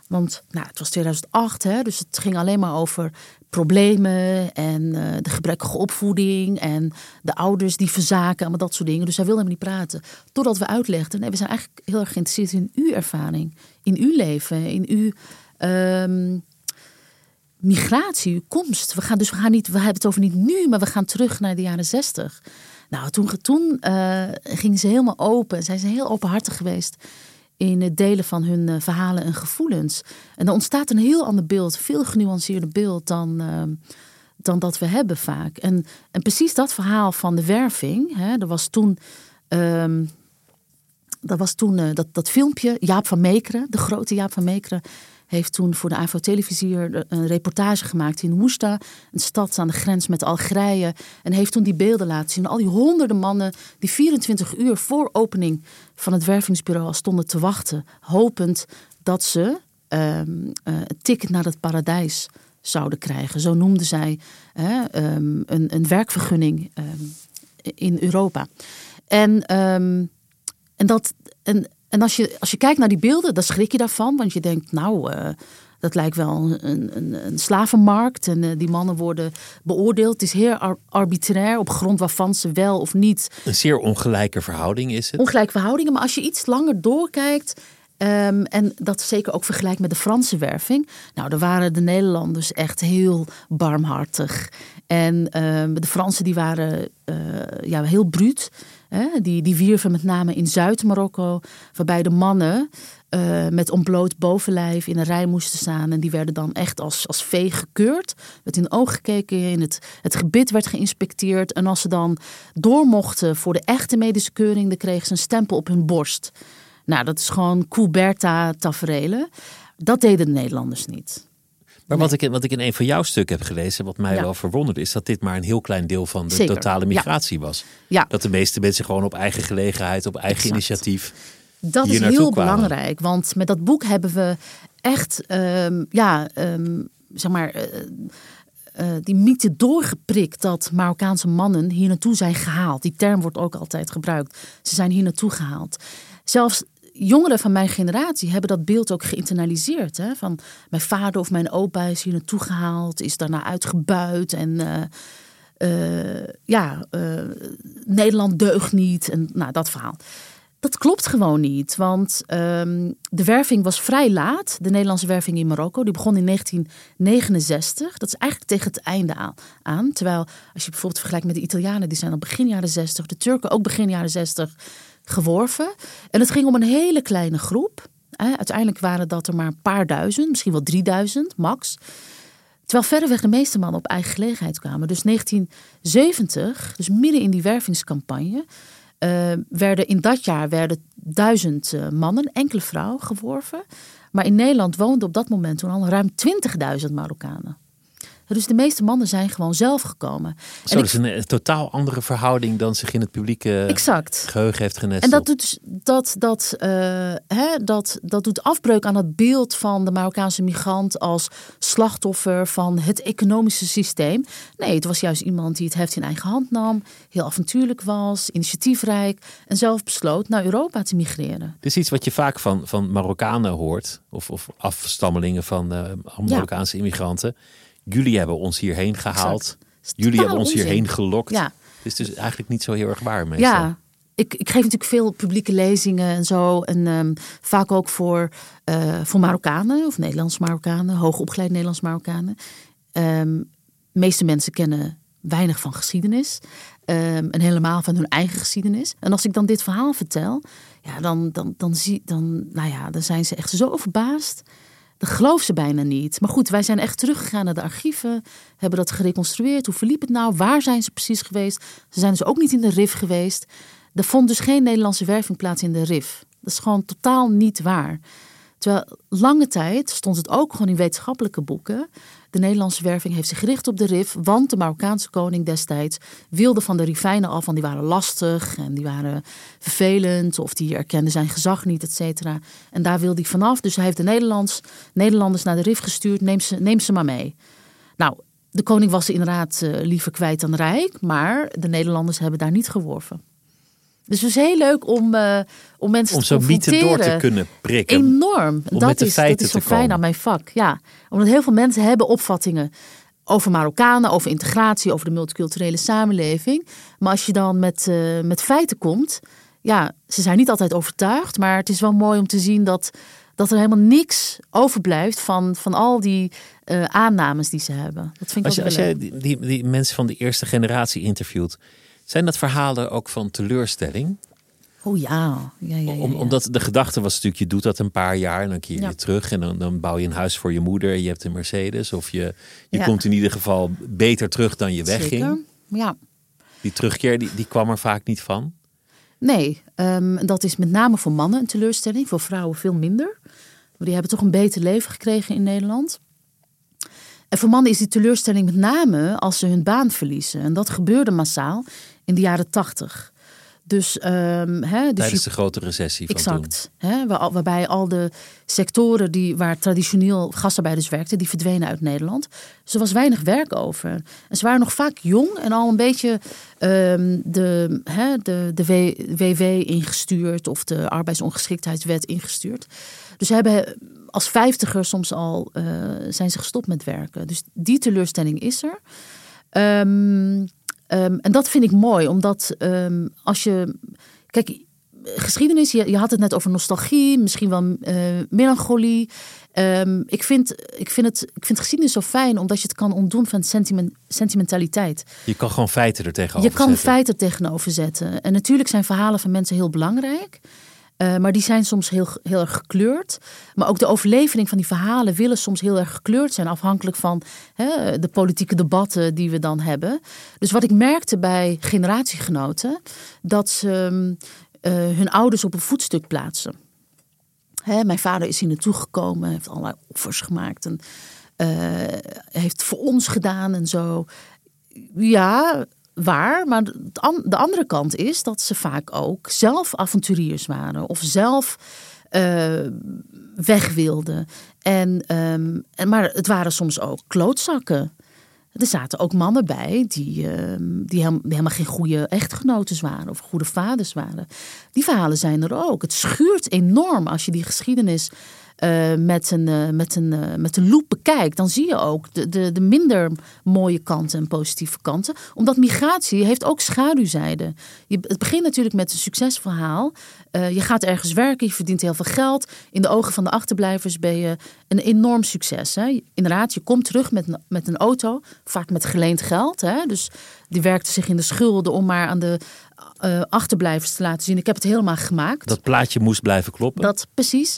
Want nou, het was 2008, hè, dus het ging alleen maar over problemen en eh, de gebrekkige opvoeding en de ouders die verzaken, allemaal dat soort dingen. Dus zij wilden helemaal niet praten. Totdat we uitlegden, nee, we zijn eigenlijk heel erg geïnteresseerd in uw ervaring, in uw leven, in uw ehm, migratie, komst. We gaan dus we gaan niet, we hebben het over niet nu, maar we gaan terug naar de jaren zestig. Nou, toen, toen eh, gingen ze helemaal open. Zijn ze heel openhartig geweest in het delen van hun eh, verhalen en gevoelens. En dan ontstaat een heel ander beeld, veel genuanceerder beeld dan, eh, dan dat we hebben vaak. En, en precies dat verhaal van de werving, hè, er was toen. ehm, dat was toen dat, dat filmpje, Jaap van Meekeren, de grote Jaap van Meekeren, heeft toen voor de AVO-televisie een reportage gemaakt in Woesta, een stad aan de grens met Algerije. En heeft toen die beelden laten zien. Al die honderden mannen die 24 uur voor opening van het wervingsbureau stonden te wachten, hopend dat ze ehm, eh, een ticket naar het paradijs zouden krijgen. Zo noemden zij ehm, een, een werkvergunning ehm, in Europa. En, en, dat, en, en als, je, als je kijkt naar die beelden, dan schrik je daarvan. Want je denkt, nou, eh, dat lijkt wel een, een, een slavenmarkt. En eh, die mannen worden beoordeeld. Het is heel ar- arbitrair op grond waarvan ze wel of niet Een zeer ongelijke verhouding is het. ongelijke verhoudingen. Maar als je iets langer doorkijkt. ehm, en dat zeker ook vergelijkt met de Franse werving. Nou, daar waren de Nederlanders echt heel barmhartig. En ehm, de Fransen die waren eh, ja, heel bruut. Die, die wierven met name in Zuid-Marokko. Waarbij de mannen eh, met ontbloot bovenlijf in een rij moesten staan. En die werden dan echt als, als vee gekeurd. Werd in ogen gekeken, in het, het gebit werd geïnspecteerd. En als ze dan door mochten voor de echte medische keuring, dan kregen ze een stempel op hun borst. Nou, dat is gewoon Couberta taferelen. Dat deden de Nederlanders niet. Maar wat, ik, in- wat ik in een van jouw stukken heb gelezen, wat mij Ja. wel verwonderde, is dat dit maar een heel klein deel van de Zeker, totale ja. migratie was. Ja, Dat de meeste mensen gewoon op eigen gelegenheid, op eigen Exact. initiatief. dat is heel kwamen. belangrijk. Want met dat boek hebben we echt, ehm, ja, ehm, zeg maar, eh, eh, die mythe doorgeprikt dat Marokkaanse mannen hier naartoe zijn gehaald. Die term wordt ook altijd gebruikt. Ze zijn hier naartoe gehaald. Zelfs jongeren van mijn generatie hebben dat beeld ook geïnternaliseerd. Hè? Van mijn vader of mijn opa is hier naartoe gehaald, is daarna uitgebuit en eh, eh, ja, eh, Nederland deugt niet en nou, dat verhaal. Dat klopt gewoon niet, want ehm, de werving was vrij laat. De Nederlandse werving in Marokko, die begon in 1969. Dat is eigenlijk tegen het einde aan. aan. Terwijl als je bijvoorbeeld vergelijkt met de Italianen, die zijn al begin jaren 60, de Turken ook begin jaren 60 geworven. En het ging om een hele kleine groep. Uiteindelijk waren dat er maar een paar duizend, misschien wel 3000 max. Terwijl verreweg de meeste mannen op eigen gelegenheid kwamen. Dus 1970, dus midden in die wervingscampagne, eh, werden in dat jaar werden duizend eh, mannen, enkele vrouwen geworven. Maar in Nederland woonden op dat moment toen al ruim 20.000 Marokkanen. Dus de meeste mannen zijn gewoon zelf gekomen. Zo, En dat is een, totaal andere verhouding dan zich in het publieke Exact. geheugen heeft genesteld. En dat doet, dus- dat, dat, eh, hè, dat, dat doet afbreuk aan het beeld van de Marokkaanse migrant als slachtoffer van het economische systeem. Nee, het was juist iemand die het heft in eigen hand nam, heel avontuurlijk was, initiatiefrijk en zelf besloot naar Europa te migreren. Dit is iets wat je vaak van, van Marokkanen hoort, of, of afstammelingen van eh, Marokkaanse immigranten. Jullie hebben ons hierheen gehaald. Jullie hebben ons onzin. hierheen gelokt. Ja. Het is dus eigenlijk niet zo heel erg waar meestal. Ja, ik, ik geef natuurlijk veel publieke lezingen en zo. En ehm, vaak ook voor, uh, voor Marokkanen of Nederlands Marokkanen, hoogopgeleid Nederlands Marokkanen. Um, de meeste mensen kennen weinig van geschiedenis. Um, en helemaal van hun eigen geschiedenis. En als ik dan dit verhaal vertel, ja, dan, dan, dan, zie, dan, nou ja, dan zijn ze echt zo verbaasd. Dat geloof ze bijna niet. Maar goed, wij zijn echt teruggegaan naar de archieven. Hebben dat gereconstrueerd. Hoe verliep het nou? Waar zijn ze precies geweest? Ze zijn dus ook niet in de RIF geweest. Er vond dus geen Nederlandse werving plaats in de RIF. Dat is gewoon totaal niet waar. Terwijl lange tijd stond het ook gewoon in wetenschappelijke boeken. De Nederlandse werving heeft zich gericht op de RIF, want de Marokkaanse koning destijds wilde van de Rifijnen af, want die waren lastig en die waren vervelend of die erkenden zijn gezag niet, et cetera. En daar wilde hij vanaf, dus hij heeft de Nederlands, Nederlanders naar de RIF gestuurd, neem ze, neem ze maar mee. Nou, de koning was inderdaad uh, liever kwijt dan rijk, maar de Nederlanders hebben daar niet geworven. Dus het is heel leuk om, uh, om mensen om te zo mythe door te kunnen prikken. Enorm. Om dat, met de is, dat is zo fijn komen. aan mijn vak. Ja, omdat heel veel mensen hebben opvattingen over Marokkanen, over integratie, over de multiculturele samenleving. Maar als je dan met, uh, met feiten komt, ja, ze zijn niet altijd overtuigd. Maar het is wel mooi om te zien dat, dat er helemaal niks overblijft van, van al die uh, aannames die ze hebben. Dat vind ik Als, je, ook als jij leuk. die, die, die mensen van de eerste generatie interviewt, zijn dat verhalen ook van teleurstelling? Oh ja, ja, ja, ja, Om, ja. Omdat de gedachte was natuurlijk, je doet dat een paar jaar en dan keer je terug. En dan, dan bouw je een huis voor je moeder en je hebt een Mercedes. Of je, je komt in ieder geval beter terug dan je wegging. Zeker. Ja. Die terugkeer die, die kwam er vaak niet van. Nee, ehm, dat is met name voor mannen een teleurstelling. Voor vrouwen veel minder. Maar die hebben toch een beter leven gekregen in Nederland. En voor mannen is die teleurstelling met name als ze hun baan verliezen. En dat gebeurde massaal in de jaren tachtig. Dus, ehm, hè, dus Tijdens de grote recessie van toen. Exact. Hè, waar- waarbij al de sectoren die, waar traditioneel gastarbeiders werkten, die verdwenen uit Nederland. Dus er was weinig werk over. En ze waren nog vaak jong en al een beetje ehm, de, hè, de, de WW ingestuurd of de arbeidsongeschiktheidswet ingestuurd. Dus ze hebben als vijftiger soms al eh, zijn ze gestopt met werken. Dus die teleurstelling is er. Ehm, ehm, en dat vind ik mooi, omdat ehm, als je. Kijk, geschiedenis, je, je had het net over nostalgie, misschien wel eh, melancholie. Ehm, ik, vind, ik, vind het, ik vind geschiedenis zo fijn, omdat je het kan ontdoen van sentiment, sentimentaliteit. Je kan gewoon feiten er tegenover Je kan zetten. feiten tegenover zetten. En natuurlijk zijn verhalen van mensen heel belangrijk. Eh, maar die zijn soms heel, heel erg gekleurd. Maar ook de overlevering van die verhalen willen soms heel erg gekleurd zijn. Afhankelijk van hè, de politieke debatten die we dan hebben. Dus wat ik merkte bij generatiegenoten. Dat ze mm, eh, hun ouders op een voetstuk plaatsen. Hè, mijn vader is hier naartoe gekomen. Heeft allerlei offers gemaakt. En eh, heeft voor ons gedaan en zo. Ja, waar. Maar de an- de andere kant is dat ze vaak ook zelf avonturiers waren. Of zelf eh, weg wilden. En, ehm, en, maar het waren soms ook klootzakken. Er zaten ook mannen bij die, ehm, die helemaal geen goede echtgenotes waren of goede vaders waren. Die verhalen zijn er ook. Het schuurt enorm als je die geschiedenis eh, met, een, eh, met, een, eh, met een loep bekijkt. Dan zie je ook de, de, de minder mooie kanten en positieve kanten. Omdat migratie heeft ook schaduwzijden. Je, het begint natuurlijk met een succesverhaal. Je gaat ergens werken, je verdient heel veel geld. In de ogen van de achterblijvers ben je een enorm succes. Hè? Inderdaad, je komt terug met, een- met een auto, vaak met geleend geld. Hè? Dus die werkte zich in de schulden om maar aan de achterblijvers te laten zien: ik heb het helemaal gemaakt. Dat plaatje moest blijven kloppen. Dat precies.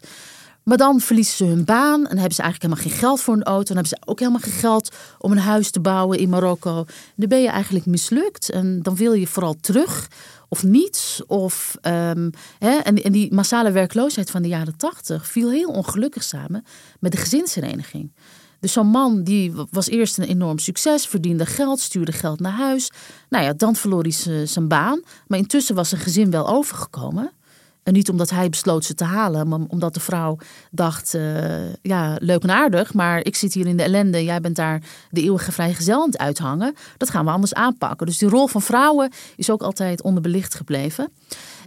Maar dan verliezen ze hun baan en hebben ze eigenlijk helemaal geen geld voor een auto. Dan hebben ze ook helemaal geen geld om een huis te bouwen in Marokko. Dan ben je eigenlijk mislukt en dan wil je vooral terug of niet. Of, ehm, hè, en, en die massale werkloosheid van de jaren tachtig viel heel ongelukkig samen met de gezinshereniging. Dus zo'n man die was eerst een enorm succes, verdiende geld, stuurde geld naar huis. Nou ja, dan verloor hij zijn baan. Maar intussen was zijn gezin wel overgekomen. En niet omdat hij besloot ze te halen, maar omdat de vrouw dacht: eh, ja, leuk en aardig, maar ik zit hier in de ellende. Jij bent daar de eeuwige vrijgezel aan het uithangen. Dat gaan we anders aanpakken. Dus die rol van vrouwen is ook altijd onderbelicht gebleven.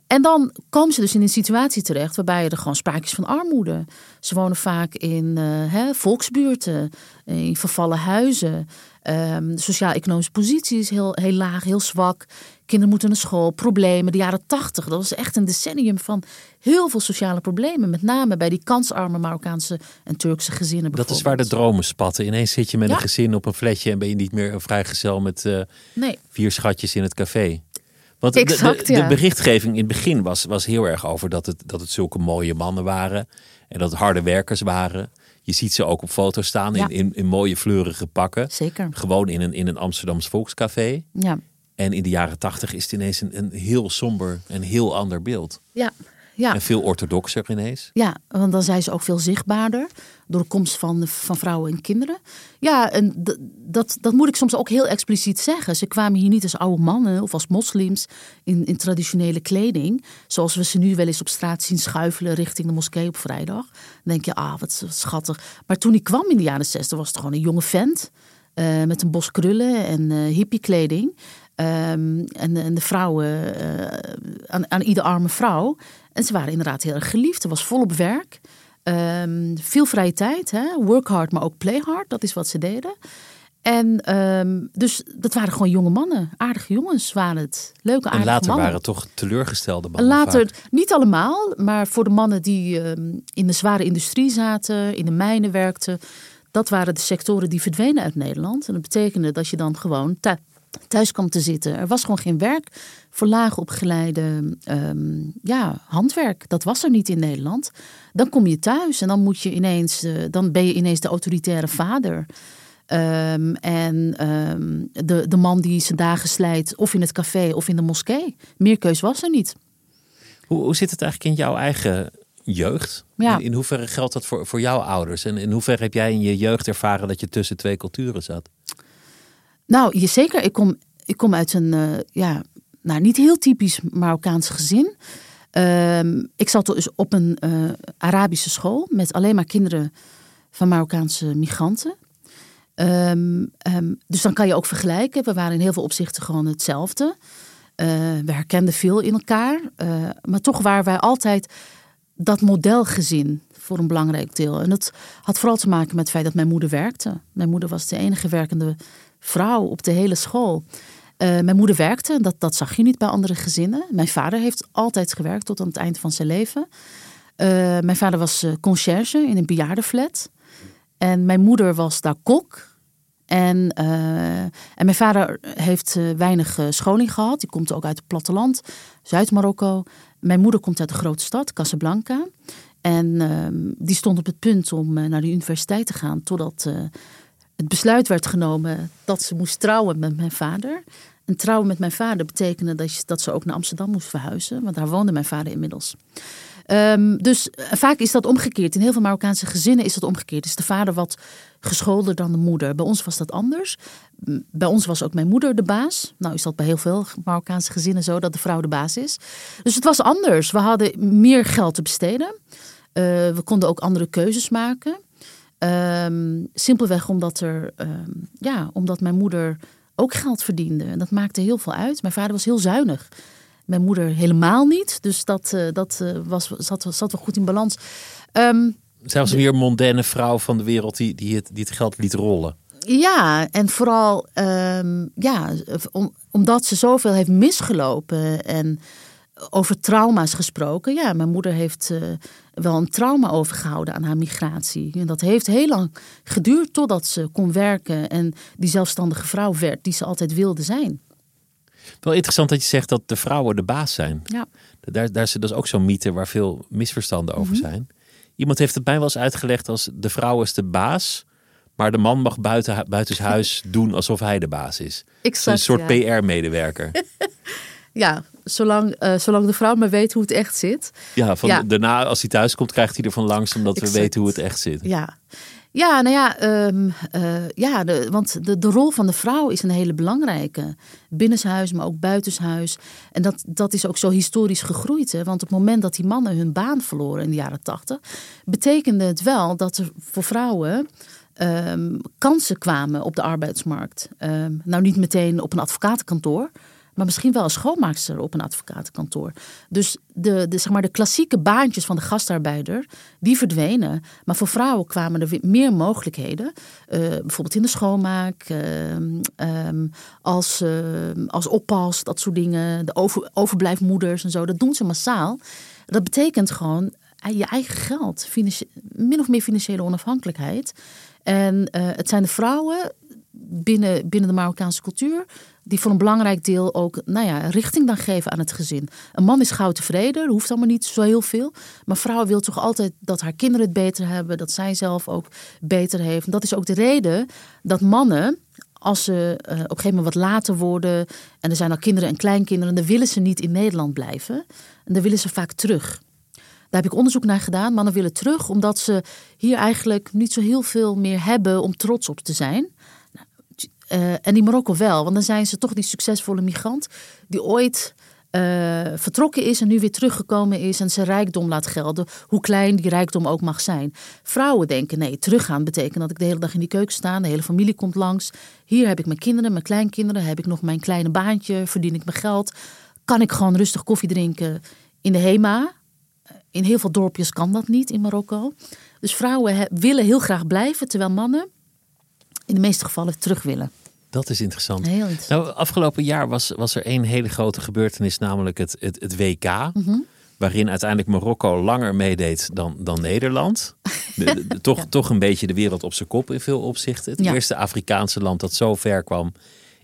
En dan komen ze dus in een situatie terecht waarbij er gewoon sprake is van armoede. Ze wonen vaak in hè, volksbuurten, in vervallen huizen. Um, sociaal-economische positie is heel, heel laag, heel zwak. Kinderen moeten naar school, problemen. De jaren tachtig, dat was echt een decennium van heel veel sociale problemen. Met name bij die kansarme Marokkaanse en Turkse gezinnen. Dat is waar de dromen spatten. Ineens zit je met een gezin op een flatje en ben je niet meer een vrijgezel met uh, nee. vier schatjes in het café. Want exact, de, de, de, berichtgeving in het begin was, was heel erg over dat het, dat het zulke mooie mannen waren. En dat het harde werkers waren. Je ziet ze ook op foto's staan in, in, in, mooie fleurige pakken. Zeker. Gewoon in een, in een Amsterdams volkscafé. Ja. En in de jaren tachtig is het ineens een, een heel somber en heel ander beeld. Ja, ja. En veel orthodoxer ineens. Ja, want dan zijn ze ook veel zichtbaarder door de komst van, van vrouwen en kinderen. Ja, en dat, dat moet ik soms ook heel expliciet zeggen. Ze kwamen hier niet als oude mannen of als moslims in, in traditionele kleding. Zoals we ze nu wel eens op straat zien schuifelen richting de moskee op vrijdag. Dan denk je, ah, wat, schattig. Maar toen ik kwam in de jaren zestig was het gewoon een jonge vent. Uh, met een bos krullen en uh, hippiekleding. Um, en, en, de vrouwen, uh, aan, aan ieder arme vrouw. En ze waren inderdaad heel erg geliefd. Er was volop werk. Um, veel vrije tijd. Hè? Work hard, maar ook play hard. Dat is wat ze deden. En um, dus dat waren gewoon jonge mannen. Aardige jongens waren het. Leuke, aardige En later mannen. waren toch teleurgestelde mannen Later, vaak. niet allemaal. Maar voor de mannen die in de zware industrie zaten. In de mijnen werkten. Dat waren de sectoren die verdwenen uit Nederland. En dat betekende dat je dan gewoon thuis kwam te zitten. Er was gewoon geen werk voor laag opgeleide um, ja, handwerk. Dat was er niet in Nederland. Dan kom je thuis en dan moet je ineens, uh, dan ben je ineens de autoritaire vader. Um, en um, de, de man die zijn dagen slijt, of in het café of in de moskee. Meer keus was er niet. Hoe, hoe zit het eigenlijk in jouw eigen jeugd? Ja. In, in hoeverre geldt dat voor, voor jouw ouders? En in hoeverre heb jij in je jeugd ervaren dat je tussen twee culturen zat? Nou, je, zeker. Ik kom, ik kom uit een, uh, ja, nou, niet heel typisch Marokkaans gezin. Um, ik zat dus op een uh, Arabische school met alleen maar kinderen van Marokkaanse migranten. Um, um, dus dan kan je ook vergelijken. We waren in heel veel opzichten gewoon hetzelfde. Uh, we herkenden veel in elkaar. Maar toch waren wij altijd dat modelgezin voor een belangrijk deel. En dat had vooral te maken met het feit dat mijn moeder werkte. Mijn moeder was de enige werkende vrouw op de hele school. Uh, mijn moeder werkte, dat, dat zag je niet bij andere gezinnen. Mijn vader heeft altijd gewerkt tot aan het eind van zijn leven. Uh, mijn vader was uh, conciërge in een bejaardenflat. En mijn moeder was daar kok. En, en mijn vader heeft weinig scholing gehad. Die komt ook uit het platteland, Zuid-Marokko. Mijn moeder komt uit de grote stad, Casablanca. En die stond op het punt om naar de universiteit te gaan, totdat het besluit werd genomen dat ze moest trouwen met mijn vader. En trouwen met mijn vader betekende dat, je, dat ze ook naar Amsterdam moest verhuizen, want daar woonde mijn vader inmiddels. Um, dus vaak is dat omgekeerd. In heel veel Marokkaanse gezinnen is dat omgekeerd. Is de vader wat gescholder dan de moeder. Bij ons was dat anders. Bij ons was ook mijn moeder de baas. Nou is dat bij heel veel Marokkaanse gezinnen zo dat de vrouw de baas is. Dus het was anders. We hadden meer geld te besteden. Uh, we konden ook andere keuzes maken. Um, simpelweg omdat, er, um, ja, omdat mijn moeder ook geld verdiende. En dat maakte heel veel uit. Mijn vader was heel zuinig. Mijn moeder helemaal niet. Dus dat, uh, dat uh, was, zat, zat wel goed in balans. Um, Zij was weer een mondaine vrouw van de wereld die, die, het, die het geld liet rollen. Ja, en vooral ja, om, omdat ze zoveel heeft misgelopen en over trauma's gesproken. Ja, mijn moeder heeft uh, wel een trauma overgehouden aan haar migratie. En dat heeft heel lang geduurd totdat ze kon werken en die zelfstandige vrouw werd die ze altijd wilde zijn. Wel interessant dat je zegt dat de vrouwen de baas zijn. Ja. Daar, daar is dat is ook zo'n mythe waar veel misverstanden over Mhm. zijn. Iemand heeft het mij wel eens uitgelegd als de vrouw is de baas, maar de man mag buiten, buitenshuis doen alsof hij de baas is. Exact, een soort ja. PR-medewerker. Ja, zolang, uh, zolang de vrouw maar weet hoe het echt zit. Ja, van Ja. daarna als hij thuis komt krijgt hij er van langs omdat we weten hoe het echt zit. Ja, ja nou ja, ehm, eh, ja de, want de, de rol van de vrouw is een hele belangrijke. Binnenshuis, maar ook buitenshuis. En dat, dat is ook zo historisch gegroeid. Hè? Want op het moment dat die mannen hun baan verloren in de jaren tachtig... betekende het wel dat er voor vrouwen... ehm, kansen kwamen op de arbeidsmarkt. Ehm, nou, niet meteen op een advocatenkantoor... maar misschien wel een schoonmaakster op een advocatenkantoor. Dus de, de, zeg maar, de klassieke baantjes van de gastarbeider, die verdwenen. Maar voor vrouwen kwamen er weer meer mogelijkheden. Uh, bijvoorbeeld in de schoonmaak, uh, als, uh, als oppas, dat soort dingen. De over, overblijfmoeders en zo, dat doen ze massaal. Dat betekent gewoon eh, je eigen geld, min of meer financiële onafhankelijkheid. En uh, het zijn de vrouwen binnen, binnen de Marokkaanse cultuur die voor een belangrijk deel ook nou ja, richting dan geven aan het gezin. Een man is gauw tevreden, hoeft allemaal niet zo heel veel. Maar vrouw wil toch altijd dat haar kinderen het beter hebben, dat zij zelf ook beter heeft. Dat is ook de reden dat mannen, als ze uh, op een gegeven moment wat later worden en er zijn al kinderen en kleinkinderen, dan willen ze niet in Nederland blijven. En dan willen ze vaak terug. Daar heb ik onderzoek naar gedaan. Mannen willen terug omdat ze hier eigenlijk niet zo heel veel meer hebben om trots op te zijn. Uh, en in Marokko wel, want dan zijn ze toch die succesvolle migrant die ooit uh, vertrokken is en nu weer teruggekomen is en zijn rijkdom laat gelden, hoe klein die rijkdom ook mag zijn. Vrouwen denken: nee, teruggaan betekent dat ik de hele dag in die keuken sta, de hele familie komt langs. Hier heb ik mijn kinderen, mijn kleinkinderen, heb ik nog mijn kleine baantje, verdien ik mijn geld. Kan ik gewoon rustig koffie drinken in de HEMA? In heel veel dorpjes kan dat niet in Marokko. Dus vrouwen willen heel graag blijven, terwijl mannen in de meeste gevallen terug willen. Dat is interessant. Heel interessant. Nou, afgelopen jaar was, was er één hele grote gebeurtenis, namelijk het, het, het WK. Mhm. Waarin uiteindelijk Marokko langer meedeed dan, dan Nederland. De, de, toch, toch een beetje de wereld op zijn kop in veel opzichten. Het Ja. eerste Afrikaanse land dat zo ver kwam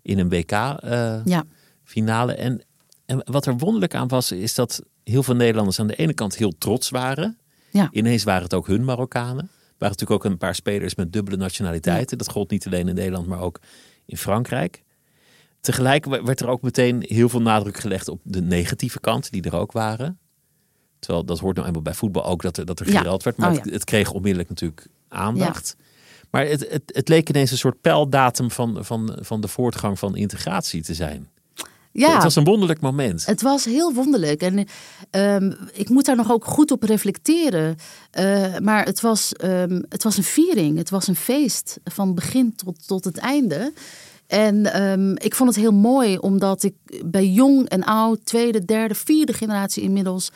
in een WK-finale. Ja. en, en wat er wonderlijk aan was, is dat heel veel Nederlanders aan de ene kant heel trots waren. Ja. Ineens waren het ook hun Marokkanen. Er waren natuurlijk ook een paar spelers met dubbele nationaliteiten. Dat gold niet alleen in Nederland, maar ook in Frankrijk. Tegelijk werd er ook meteen heel veel nadruk gelegd op de negatieve kant, die er ook waren. Terwijl dat hoort nou eenmaal bij voetbal ook dat er, dat er Ja. werd. Maar Oh, ja. het kreeg onmiddellijk natuurlijk aandacht. Maar het, het, het leek ineens een soort pijldatum van, van, van de voortgang van integratie te zijn. Ja. Het was een wonderlijk moment. Het was heel wonderlijk. En ehm, ik moet daar nog ook goed op reflecteren. Eh, maar het was, ehm, het was een viering. Het was een feest. Van begin tot, tot het einde. En ehm, ik vond het heel mooi, omdat ik bij jong en oud, tweede, derde, vierde generatie inmiddels.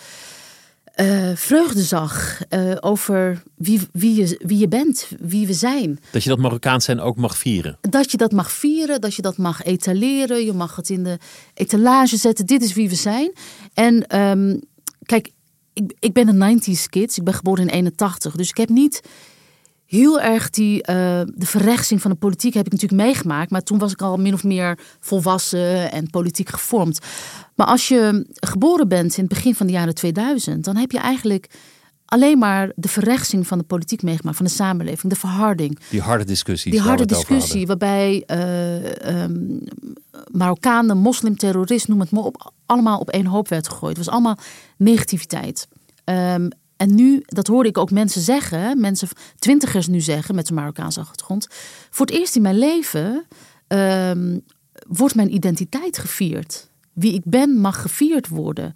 Eh, vreugde zag eh, over wie, wie, je, wie je bent, wie we zijn. Dat je dat Marokkaans zijn ook mag vieren. Dat je dat mag vieren, dat je dat mag etaleren. Je mag het in de etalage zetten. Dit is wie we zijn. En ehm, kijk, ik, ik ben een 90s kid. Ik ben geboren in 81. Dus ik heb niet heel erg die, eh, de verrechtsing van de politiek heb ik natuurlijk meegemaakt. Maar toen was ik al min of meer volwassen en politiek gevormd. Maar als je geboren bent in het begin van de jaren 2000, dan heb je eigenlijk alleen maar de verrechtsing van de politiek meegemaakt, van de samenleving, de verharding. Die harde discussies. Die harde discussie waarbij eh, ehm, Marokkanen, moslimterroristen, noem het maar op, allemaal op één hoop werd gegooid. Het was allemaal negativiteit. Ehm, en nu, dat hoorde ik ook mensen zeggen, mensen, twintigers nu zeggen met een Marokkaanse achtergrond. Voor het eerst in mijn leven ehm, wordt mijn identiteit gevierd. Wie ik ben mag gevierd worden.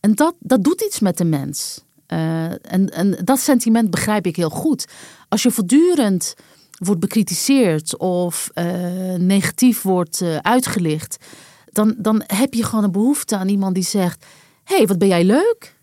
En dat, dat doet iets met de mens. Eh, en, en dat sentiment begrijp ik heel goed. Als je voortdurend wordt bekritiseerd of eh, negatief wordt eh, uitgelicht, dan, dan heb je gewoon een behoefte aan iemand die zegt: hey, wat ben jij leuk?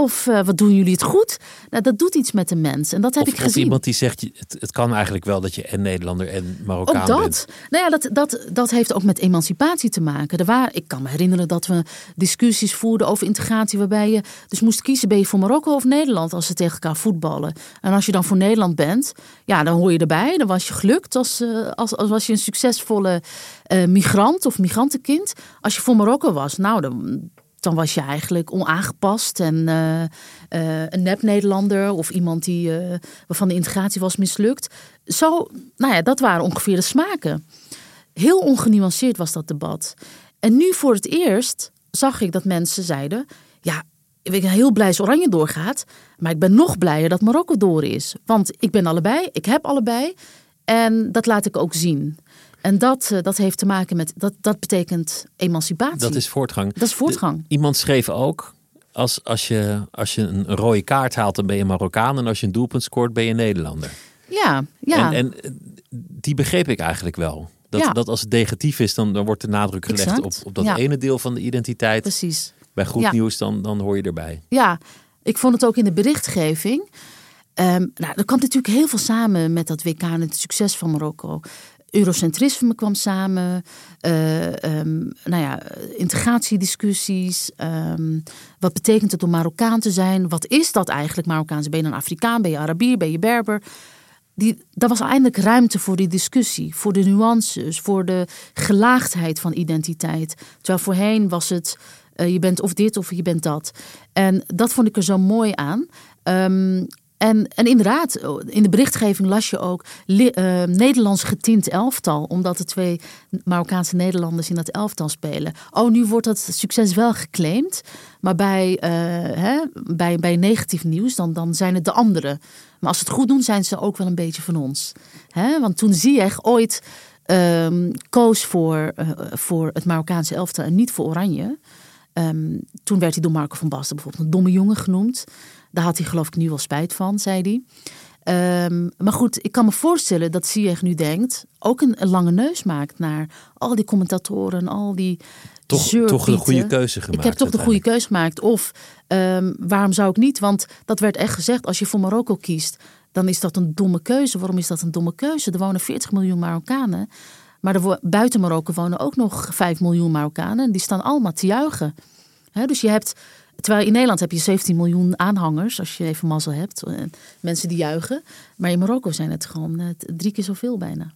Of eh, wat doen jullie het goed? Nou, dat doet iets met de mens. En dat heb Of, ik of gezien. iemand die zegt, je- het, het kan eigenlijk wel dat je en Nederlander en Marokkaan Ook dat. bent. Nou ja, dat, dat, dat heeft ook met emancipatie te maken. Er waren, ik kan me herinneren dat we discussies voerden over integratie. Waarbij je dus moest kiezen: ben je voor Marokko of Nederland als ze tegen elkaar voetballen. En als je dan voor Nederland bent, ja, dan hoor je erbij. Dan was je gelukt als, eh, als, als was je een succesvolle eh, migrant of migrantenkind. Als je voor Marokko was, nou dan. Dan was je eigenlijk onaangepast en eh, eh, een nep-Nederlander of iemand die, eh, waarvan de integratie was mislukt. Zo, nou ja, dat waren ongeveer de smaken. Heel ongenuanceerd was dat debat. En nu voor het eerst zag ik dat mensen zeiden: Ja, ik ben heel blij als Oranje doorgaat. Maar ik ben nog blijer dat Marokko door is. Want ik ben allebei, ik heb allebei. En dat laat ik ook zien. En dat, eh, dat heeft te maken met, dat, dat betekent emancipatie. Dat is voortgang. Dat is voortgang. De- iemand schreef ook, als, als, je, als je een rode kaart haalt, dan ben je Marokkaan. En als je een doelpunt scoort, ben je Nederlander. Ja, ja. En, en eh, die begreep ik eigenlijk wel. Dat, Ja. dat als het negatief is, dan, dan wordt de nadruk gelegd op, Exact. op dat Ja. ene deel van de identiteit. Precies. Bij goed Ja. nieuws, dan, dan hoor je erbij. Ja, ik vond het ook in de berichtgeving. Ehm nou, er kwam natuurlijk heel veel samen met dat WK en het succes van Marokko. Eurocentrisme kwam samen, eh, ehm, nou ja, integratiediscussies. ehm, wat betekent het om Marokkaan te zijn? Wat is dat eigenlijk, Marokkaans? Ben je een Afrikaan? Ben je Arabier? Ben je Berber? Die, daar was eindelijk ruimte voor die discussie, voor de nuances, voor de gelaagdheid van identiteit. Terwijl voorheen was het, eh, je bent of dit of je bent dat. En dat vond ik er zo mooi aan. Ehm, en, en inderdaad, in de berichtgeving las je ook eh, Nederlands getint elftal, omdat de twee Marokkaanse Nederlanders in dat elftal spelen. Oh, nu wordt dat succes wel geclaimd, maar bij, eh, hè, bij, bij negatief nieuws, dan, dan zijn het de anderen. Maar als ze het goed doen, zijn ze ook wel een beetje van ons. Hè? Want toen Ziyech ooit ehm, koos voor, eh, voor het Marokkaanse elftal en niet voor Oranje. ehm, toen werd hij door Marco van Basten bijvoorbeeld een domme jongen genoemd. Daar had hij geloof ik nu wel spijt van, zei hij. Ehm, maar goed, ik kan me voorstellen dat Ziyech nu denkt... ook een, een lange neus maakt naar al die commentatoren... al die Toch, toch de zeurpieten. goede keuze gemaakt. Ik heb toch de goede keuze gemaakt. Of ehm, waarom zou ik niet? Want dat werd echt gezegd, als je voor Marokko kiest... dan is dat een domme keuze. Waarom is dat een domme keuze? Er wonen 40 miljoen Marokkanen. Maar er buiten Marokko wonen ook nog 5 miljoen Marokkanen. En die staan allemaal te juichen. Dus je hebt... Terwijl in Nederland heb je 17 miljoen aanhangers, als je even mazzel hebt. eh, Mensen die juichen. Maar in Marokko zijn het gewoon eh, drie keer zoveel bijna.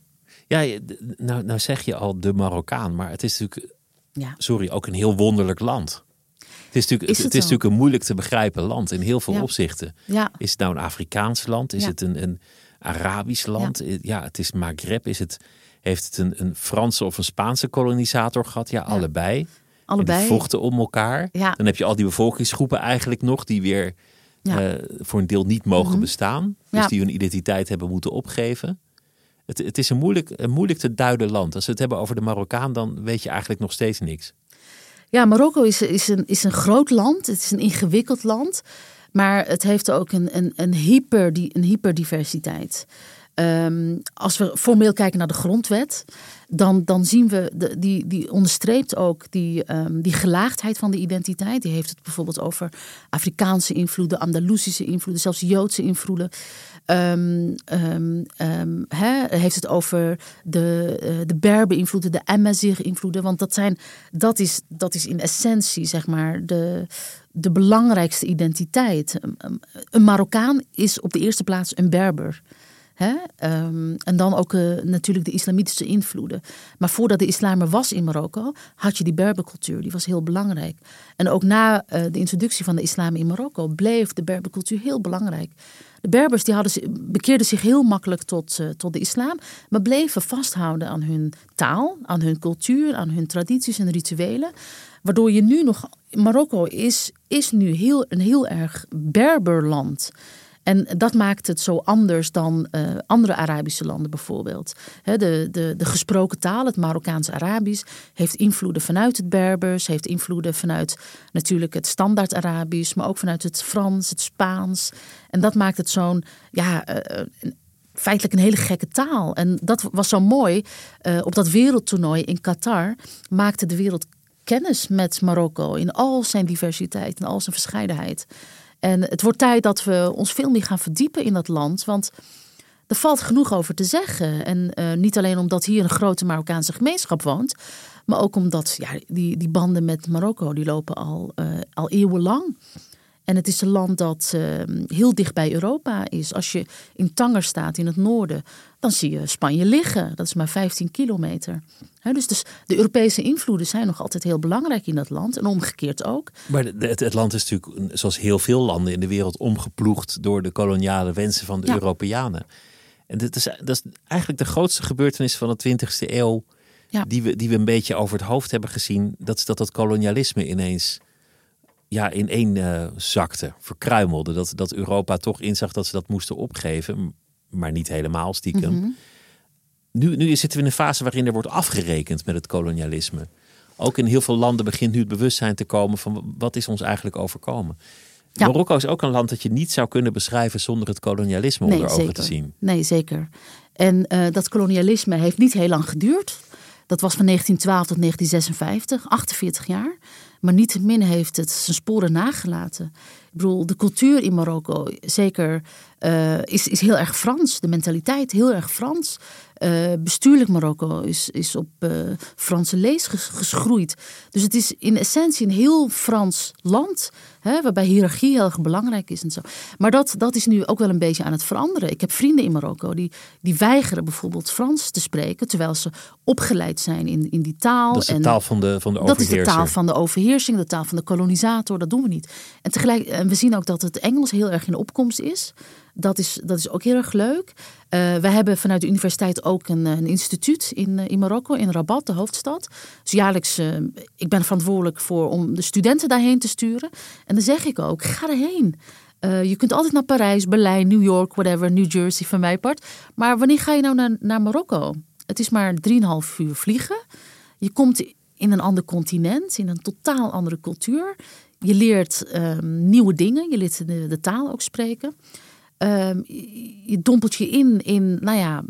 Ja, nou, nou zeg je al de Marokkaan, maar het is natuurlijk, Ja, sorry, ook een heel wonderlijk land. Het is natuurlijk, Is het, het is natuurlijk een moeilijk te begrijpen land in heel veel Ja. opzichten. ja, Is het nou een Afrikaans land? Is het een, een Arabisch land? Ja. het is Maghreb. Is het, heeft het een, een Franse of een Spaanse kolonisator gehad? Ja, allebei. Allebei. die vochten om elkaar. Ja. Dan heb je al die bevolkingsgroepen eigenlijk nog die weer Ja. Mhm. eh, voor een deel niet mogen bestaan. Dus Ja. die hun identiteit hebben moeten opgeven. Het, het is een moeilijk, een moeilijk te duiden land. Als we het hebben over de Marokkaan, dan weet je eigenlijk nog steeds niks. Ja, Marokko is, is, een, is een groot land. Het is een ingewikkeld land. Maar het heeft ook een, een, een, hyper, een hyperdiversiteit. Ehm, als we formeel kijken naar de grondwet, dan, dan zien we, de, die, die onderstreept ook die, ehm, die gelaagdheid van de identiteit. Die heeft het bijvoorbeeld over Afrikaanse invloeden, Andalusische invloeden, zelfs Joodse invloeden. Ehm, heeft het over de, eh, de Berber-invloeden, de Amazigh-invloeden. Want dat, zijn, dat, is, dat is in essentie, zeg maar, de, de belangrijkste identiteit. Een Marokkaan is op de eerste plaats een Berber. Hè? Ehm, en dan ook eh, natuurlijk de islamitische invloeden. Maar voordat de islam er was in Marokko, had je die Berbercultuur. Die was heel belangrijk. En ook na eh, de introductie van de islam in Marokko bleef de Berbercultuur heel belangrijk. De Berbers die hadden, bekeerden zich heel makkelijk tot, eh, tot de islam, maar bleven vasthouden aan hun taal, aan hun cultuur, aan hun tradities en rituelen. Waardoor je nu nog. Marokko is, is nu heel, een heel erg Berberland. En dat maakt het zo anders dan eh, andere Arabische landen bijvoorbeeld. De, de, de gesproken taal, het Marokkaans-Arabisch, heeft invloeden vanuit het Berbers, heeft invloeden vanuit natuurlijk het standaard-Arabisch, maar ook vanuit het Frans, het Spaans. En dat maakt het zo'n, ja, eh, feitelijk een hele gekke taal. En dat was zo mooi. eh, op dat wereldtoernooi in Qatar maakte de wereld kennis met Marokko in al zijn diversiteit en al zijn verscheidenheid. En het wordt tijd dat we ons veel meer gaan verdiepen in dat land. Want er valt genoeg over te zeggen. En eh, niet alleen omdat hier een grote Marokkaanse gemeenschap woont. Maar ook omdat ja, die, die banden met Marokko die lopen al, eh, al eeuwenlang. En het is een land dat eh, heel dicht bij Europa is. Als je in Tanger staat in het noorden, dan zie je Spanje liggen. Dat is maar 15 kilometer. Dus, dus de Europese invloeden zijn nog altijd heel belangrijk in dat land. En omgekeerd ook. Maar het, het land is natuurlijk, zoals heel veel landen in de wereld, omgeploegd door de koloniale wensen van de Ja. Europeanen. En dat is, dat is eigenlijk de grootste gebeurtenis van de 20e eeuw, Ja. die, we, die we een beetje over het hoofd hebben gezien. Dat is dat dat kolonialisme ineens ja, in één eh, zakte, verkruimelde. Dat, dat Europa toch inzag dat ze dat moesten opgeven, maar niet helemaal stiekem. Nu, nu zitten we in een fase waarin er wordt afgerekend met het kolonialisme. Ook in heel veel landen begint nu het bewustzijn te komen van wat is ons eigenlijk overkomen. Ja. Marokko is ook een land dat je niet zou kunnen beschrijven zonder het kolonialisme onder ogen te zien. Nee, zeker. En uh, dat kolonialisme heeft niet heel lang geduurd. Dat was van 1912 tot 1956, 48 jaar. Maar niettemin heeft het zijn sporen nagelaten. Ik bedoel, de cultuur in Marokko, zeker, uh, is, is heel erg Frans. De mentaliteit, heel erg Frans. Uh, bestuurlijk Marokko is, is op uh, Franse lees geschroeid. Dus het is in essentie een heel Frans land. Hè, waarbij hiërarchie heel erg belangrijk is en zo. Maar dat, dat is nu ook wel een beetje aan het veranderen. Ik heb vrienden in Marokko die, die weigeren bijvoorbeeld Frans te spreken. Terwijl ze opgeleid zijn in, in die taal. Dat is de taal van de, van de Dat is de taal van de de taal van de kolonisator. Dat doen we niet. En tegelijk, en we zien ook dat het Engels heel erg in opkomst is. Dat is, dat is ook heel erg leuk. Uh, we hebben vanuit de universiteit ook een, een instituut in, in Marokko, in Rabat, de hoofdstad. Dus jaarlijks, ik ben verantwoordelijk voor om de studenten daarheen te sturen. En dan zeg ik ook, ga erheen. Je kunt altijd naar Parijs, Berlijn, New York, whatever, New Jersey van mij part. Maar wanneer ga je nou naar, naar Marokko? Het is maar 3,5 uur vliegen. Je komt in een ander continent, in een totaal andere cultuur. Je leert um, nieuwe dingen, je leert de, de taal ook spreken. Um, je dompelt je in in, nou ja,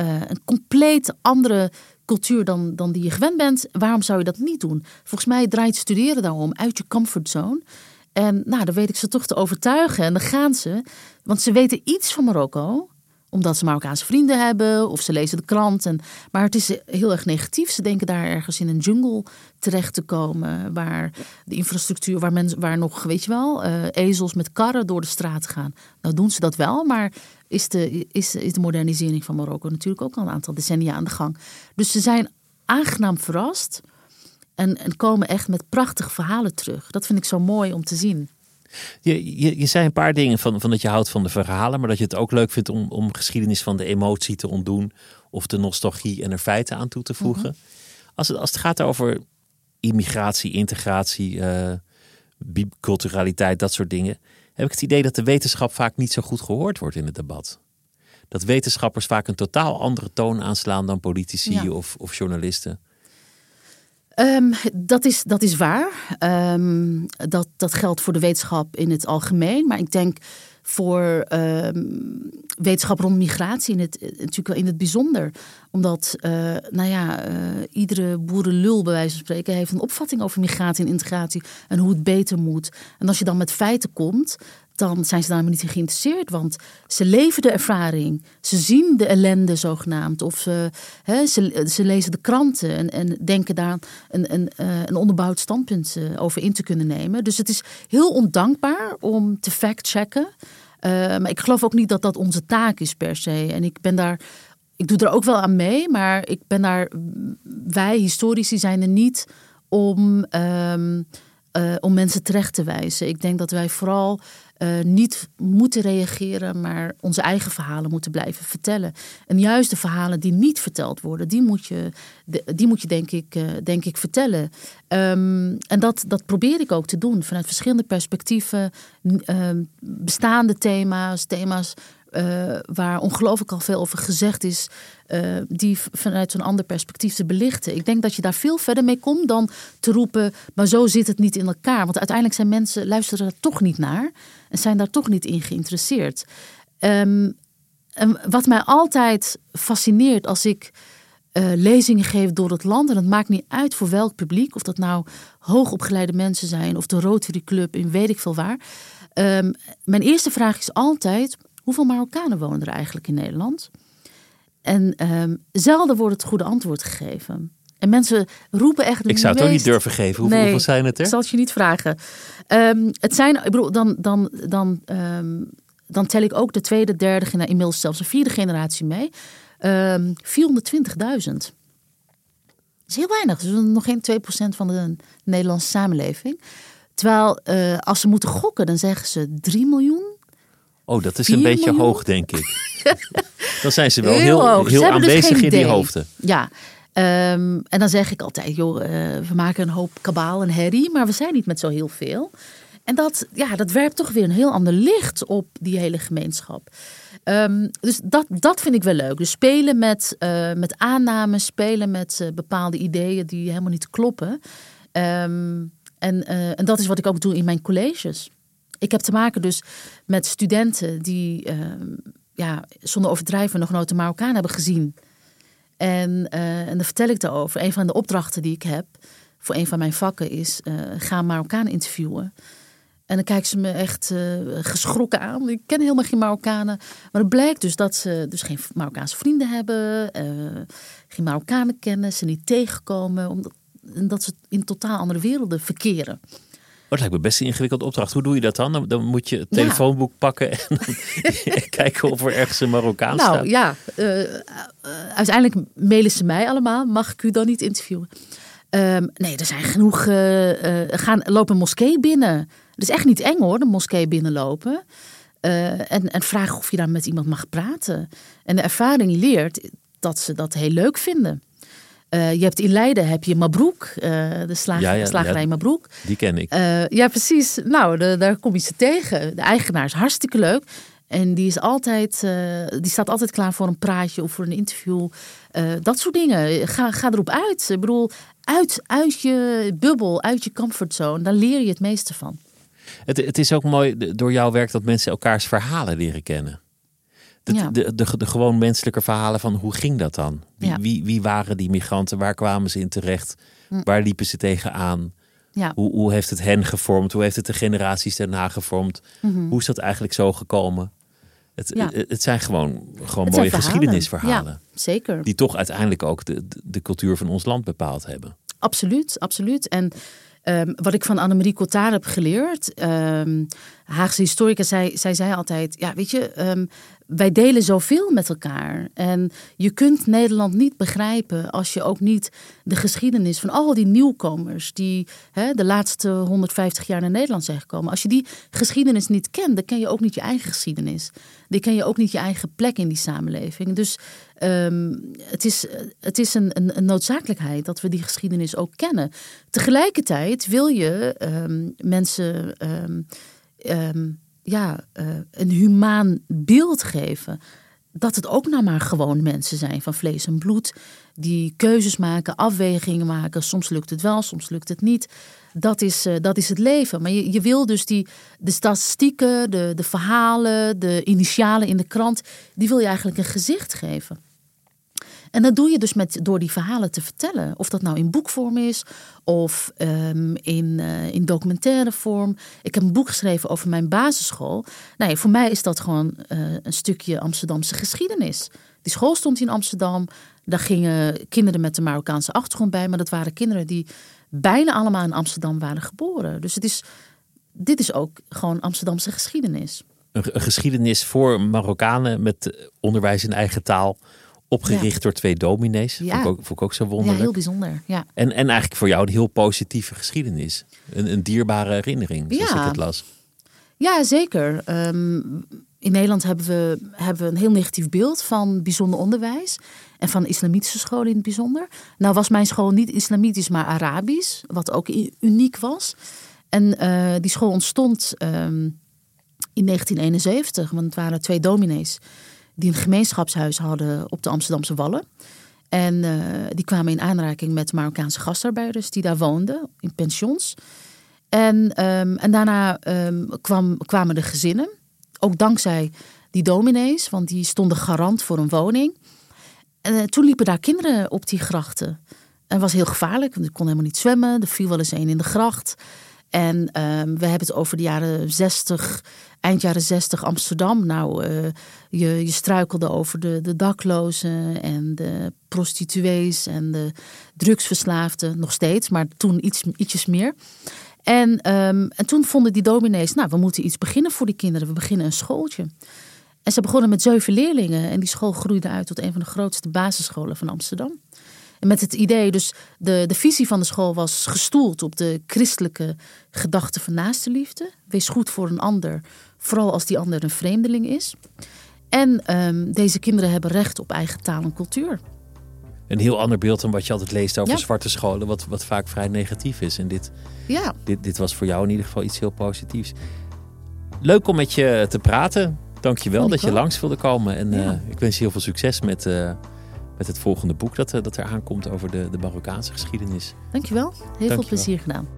uh, een compleet andere cultuur dan, dan die je gewend bent. Waarom zou je dat niet doen? Volgens mij draait studeren daarom uit je comfortzone. En nou, dan weet ik ze toch te overtuigen. En dan gaan ze, want ze weten iets van Marokko omdat ze Marokkaanse vrienden hebben of ze lezen de krant. En, maar het is heel erg negatief. Ze denken daar ergens in een jungle terecht te komen. Waar de infrastructuur, waar, mensen, waar nog, weet je wel, uh, ezels met karren door de straat gaan. Nou doen ze dat wel, maar is de, is, is de modernisering van Marokko natuurlijk ook al een aantal decennia aan de gang. Dus ze zijn aangenaam verrast. En, en komen echt met prachtige verhalen terug. Dat vind ik zo mooi om te zien. Je, je, je, zei een paar dingen van, van dat je houdt van de verhalen, maar dat je het ook leuk vindt om, om geschiedenis van de emotie te ontdoen of de nostalgie en er feiten aan toe te voegen. Mhm. als, het, als het gaat over immigratie, integratie, uh, biculturaliteit, dat soort dingen, heb ik het idee dat de wetenschap vaak niet zo goed gehoord wordt in het debat. Dat wetenschappers vaak een totaal andere toon aanslaan dan politici of, of journalisten. Um, dat, is, dat is waar. Um, dat, dat geldt voor de wetenschap in het algemeen. Maar ik denk voor um, wetenschap rond migratie in het, natuurlijk wel in het bijzonder. Omdat, uh, nou ja, uh, iedere boerenlul bij wijze van spreken heeft een opvatting over migratie en integratie en hoe het beter moet. En als je dan met feiten komt, dan zijn ze daar niet in geïnteresseerd. Want ze leven de ervaring. Ze zien de ellende zogenaamd. Of ze, hè, ze, ze, lezen de kranten en, en denken daar een, een, eh, een onderbouwd standpunt eh, over in te kunnen nemen. Dus het is heel ondankbaar om te fact-checken. Maar ik geloof ook niet dat dat onze taak is per se. En ik ben daar. Ik doe er ook wel aan mee, maar ik ben daar. Wij historici zijn er niet om. Um, uh, om mensen terecht te wijzen. Ik denk dat wij vooral uh, niet moeten reageren, maar onze eigen verhalen moeten blijven vertellen. En juist de verhalen die niet verteld worden, die moet je, die moet je denk, ik, uh, denk ik vertellen. Um, en dat, dat probeer ik ook te doen vanuit verschillende perspectieven, uh, bestaande thema's, thema's uh, waar ongelooflijk al veel over gezegd is, uh, die vanuit een ander perspectief te belichten. Ik denk dat je daar veel verder mee komt dan te roepen, maar zo zit het niet in elkaar. Want uiteindelijk zijn mensen, luisteren er toch niet naar en zijn daar toch niet in geïnteresseerd. Um, en wat mij altijd fascineert als ik uh, lezingen geef door het land, en het maakt niet uit voor welk publiek, of dat nou hoogopgeleide mensen zijn of de Rotary Club in weet ik veel waar. Um, mijn eerste vraag is altijd: hoeveel Marokkanen wonen er eigenlijk in Nederland? En um, zelden wordt het goede antwoord gegeven. En mensen roepen echt. Ik zou het ook niet durven geven. Hoeveel, nee, hoeveel zijn het er? Ik zal het je niet vragen. Um, het zijn, ik bedoel, dan, dan, dan, um, dan tel ik ook de tweede, derde, inmiddels zelfs de vierde generatie mee. 420.000. Dat is heel weinig. Dus nog geen 2% van de Nederlandse samenleving. Terwijl uh, als ze moeten gokken, dan zeggen ze 3 miljoen. Oh, dat is een beetje miljoen? hoog, denk ik. dan zijn ze wel heel, heel, heel aanwezig dus in die hoofden. Ja, um, en dan zeg ik altijd, joh, uh, we maken een hoop kabaal en herrie, maar we zijn niet met zo heel veel. En dat, ja, dat werpt toch weer een heel ander licht op die hele gemeenschap. Um, dus dat, dat vind ik wel leuk. Dus spelen met, uh, met aannames, spelen met uh, bepaalde ideeën die helemaal niet kloppen. Um, en, en dat is wat ik ook doe in mijn colleges. Ik heb te maken dus met studenten die uh, ja, zonder overdrijven nog nooit een Marokkaan hebben gezien. En, uh, en daar vertel ik daarover. Een van de opdrachten die ik heb voor een van mijn vakken is: uh, ga Marokkaan interviewen. En dan kijken ze me echt uh, geschrokken aan. Ik ken helemaal geen Marokkanen. Maar het blijkt dus dat ze dus geen Marokkaanse vrienden hebben, geen Marokkanen kennen, ze niet tegenkomen, omdat dat ze in totaal andere werelden verkeren. Oh, dat lijkt me best een ingewikkelde opdracht. Hoe doe je dat dan? Dan, moet je het telefoonboek pakken en kijken of er ergens een Marokkaan nou, staat. Nou ja, uh, uiteindelijk mailen ze mij allemaal. Mag ik u dan niet interviewen? Um, nee, er zijn genoeg. Uh, gaan, lopen een moskee binnen. Het is echt niet eng hoor, de moskee binnenlopen. en, en vragen of je daar met iemand mag praten. En de ervaring leert dat ze dat heel leuk vinden. Uh, je hebt in Leiden heb je Mabroek, uh, de slaag, ja, ja, slagerij ja, Mabroek. Die ken ik. Uh, ja, precies. Nou, de, daar kom je ze tegen. De eigenaar is hartstikke leuk. En die, is altijd, die staat altijd klaar voor een praatje of voor een interview. dat soort dingen. Ga, ga erop uit. Ik bedoel, uit, uit je bubbel, uit je comfortzone. Daar leer je het meeste van. Het, het is ook mooi door jouw werk dat mensen elkaars verhalen leren kennen. De, ja. de, de, de, gewoon menselijke verhalen van hoe ging dat dan? Wie, ja. wie, wie, waren die migranten? Waar kwamen ze in terecht? Hm. Waar liepen ze tegenaan? Ja. Hoe, hoe heeft het hen gevormd? Hoe heeft het de generaties daarna gevormd? Mm -hmm. Hoe is dat eigenlijk zo gekomen? Het, ja. het, zijn gewoon, gewoon het mooie geschiedenisverhalen. Ja, zeker. Die toch uiteindelijk ook de, de, de cultuur van ons land bepaald hebben. Absoluut, absoluut. En Um, wat ik van Annemarie Cotard heb geleerd, um, Haagse historica, zij, zij zei altijd: Ja, weet je, um, wij delen zoveel met elkaar. En je kunt Nederland niet begrijpen als je ook niet de geschiedenis van al die nieuwkomers die hè, de laatste 150 jaar naar Nederland zijn gekomen. Als je die geschiedenis niet kent, dan ken je ook niet je eigen geschiedenis. Dan ken je ook niet je eigen plek in die samenleving. Dus um, het is, het is een, een, noodzakelijkheid dat we die geschiedenis ook kennen. Tegelijkertijd wil je um, mensen. Um, ja, uh, een humaan beeld geven. Dat het ook nou maar gewoon mensen zijn van vlees en bloed. Die keuzes maken, afwegingen maken. Soms lukt het wel, soms lukt het niet. Dat is, uh, dat is het leven. Maar je, je wil dus die, de statistieken, de, de verhalen, de initialen in de krant. Die wil je eigenlijk een gezicht geven. En dat doe je dus met, door die verhalen te vertellen. Of dat nou in boekvorm is of um, in, uh, in documentaire vorm. Ik heb een boek geschreven over mijn basisschool. Nou ja, voor mij is dat gewoon uh, een stukje Amsterdamse geschiedenis. Die school stond in Amsterdam. Daar gingen kinderen met de Marokkaanse achtergrond bij. Maar dat waren kinderen die bijna allemaal in Amsterdam waren geboren. Dus het is, dit is ook gewoon Amsterdamse geschiedenis. Een, een geschiedenis voor Marokkanen met onderwijs in eigen taal opgericht ja. door twee dominees. Ja. Vond, ik ook, vond ik ook zo wonderlijk. Ja, heel bijzonder. Ja. En, en eigenlijk voor jou een heel positieve geschiedenis. Een, een dierbare herinnering, zoals ja. ik het las. Ja, zeker. Um, in Nederland hebben we, hebben we een heel negatief beeld van bijzonder onderwijs. En van islamitische scholen in het bijzonder. Nou was mijn school niet islamitisch, maar Arabisch. Wat ook uniek was. En uh, die school ontstond um, in 1971. Want het waren twee dominees die een gemeenschapshuis hadden op de Amsterdamse Wallen. En uh, die kwamen in aanraking met Marokkaanse gastarbeiders die daar woonden, in pensions. En, um, en daarna um, kwam, kwamen de gezinnen, ook dankzij die dominees, want die stonden garant voor een woning. En uh, toen liepen daar kinderen op die grachten. En het was heel gevaarlijk, want ik kon helemaal niet zwemmen. Er viel wel eens een in de gracht. En um, we hebben het over de jaren 60, eind jaren 60 Amsterdam. Nou, uh, je, je struikelde over de, de daklozen en de prostituees en de drugsverslaafden. Nog steeds, maar toen iets, ietsjes meer. En, um, en toen vonden die dominees, nou, we moeten iets beginnen voor die kinderen. We beginnen een schooltje. En ze begonnen met zeven leerlingen. En die school groeide uit tot een van de grootste basisscholen van Amsterdam. En met het idee, dus de, de visie van de school was gestoeld op de christelijke gedachte van naaste liefde. Wees goed voor een ander, vooral als die ander een vreemdeling is. En um, deze kinderen hebben recht op eigen taal en cultuur. Een heel ander beeld dan wat je altijd leest over ja. zwarte scholen, wat, wat vaak vrij negatief is. En dit, ja. dit, dit was voor jou in ieder geval iets heel positiefs. Leuk om met je te praten. Dank je wel dat je langs wilde komen. En ja. uh, ik wens je heel veel succes met, uh, met het volgende boek dat, dat er aankomt over de, de Marokkaanse geschiedenis. Dankjewel. Heel veel plezier gedaan.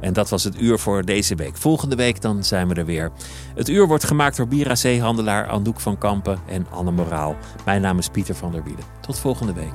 En dat was het uur voor deze week. Volgende week dan zijn we er weer. Het uur wordt gemaakt door Bira-zeehandelaar Anouk van Kampen en Anne Moraal. Mijn naam is Pieter van der Wielen. Tot volgende week.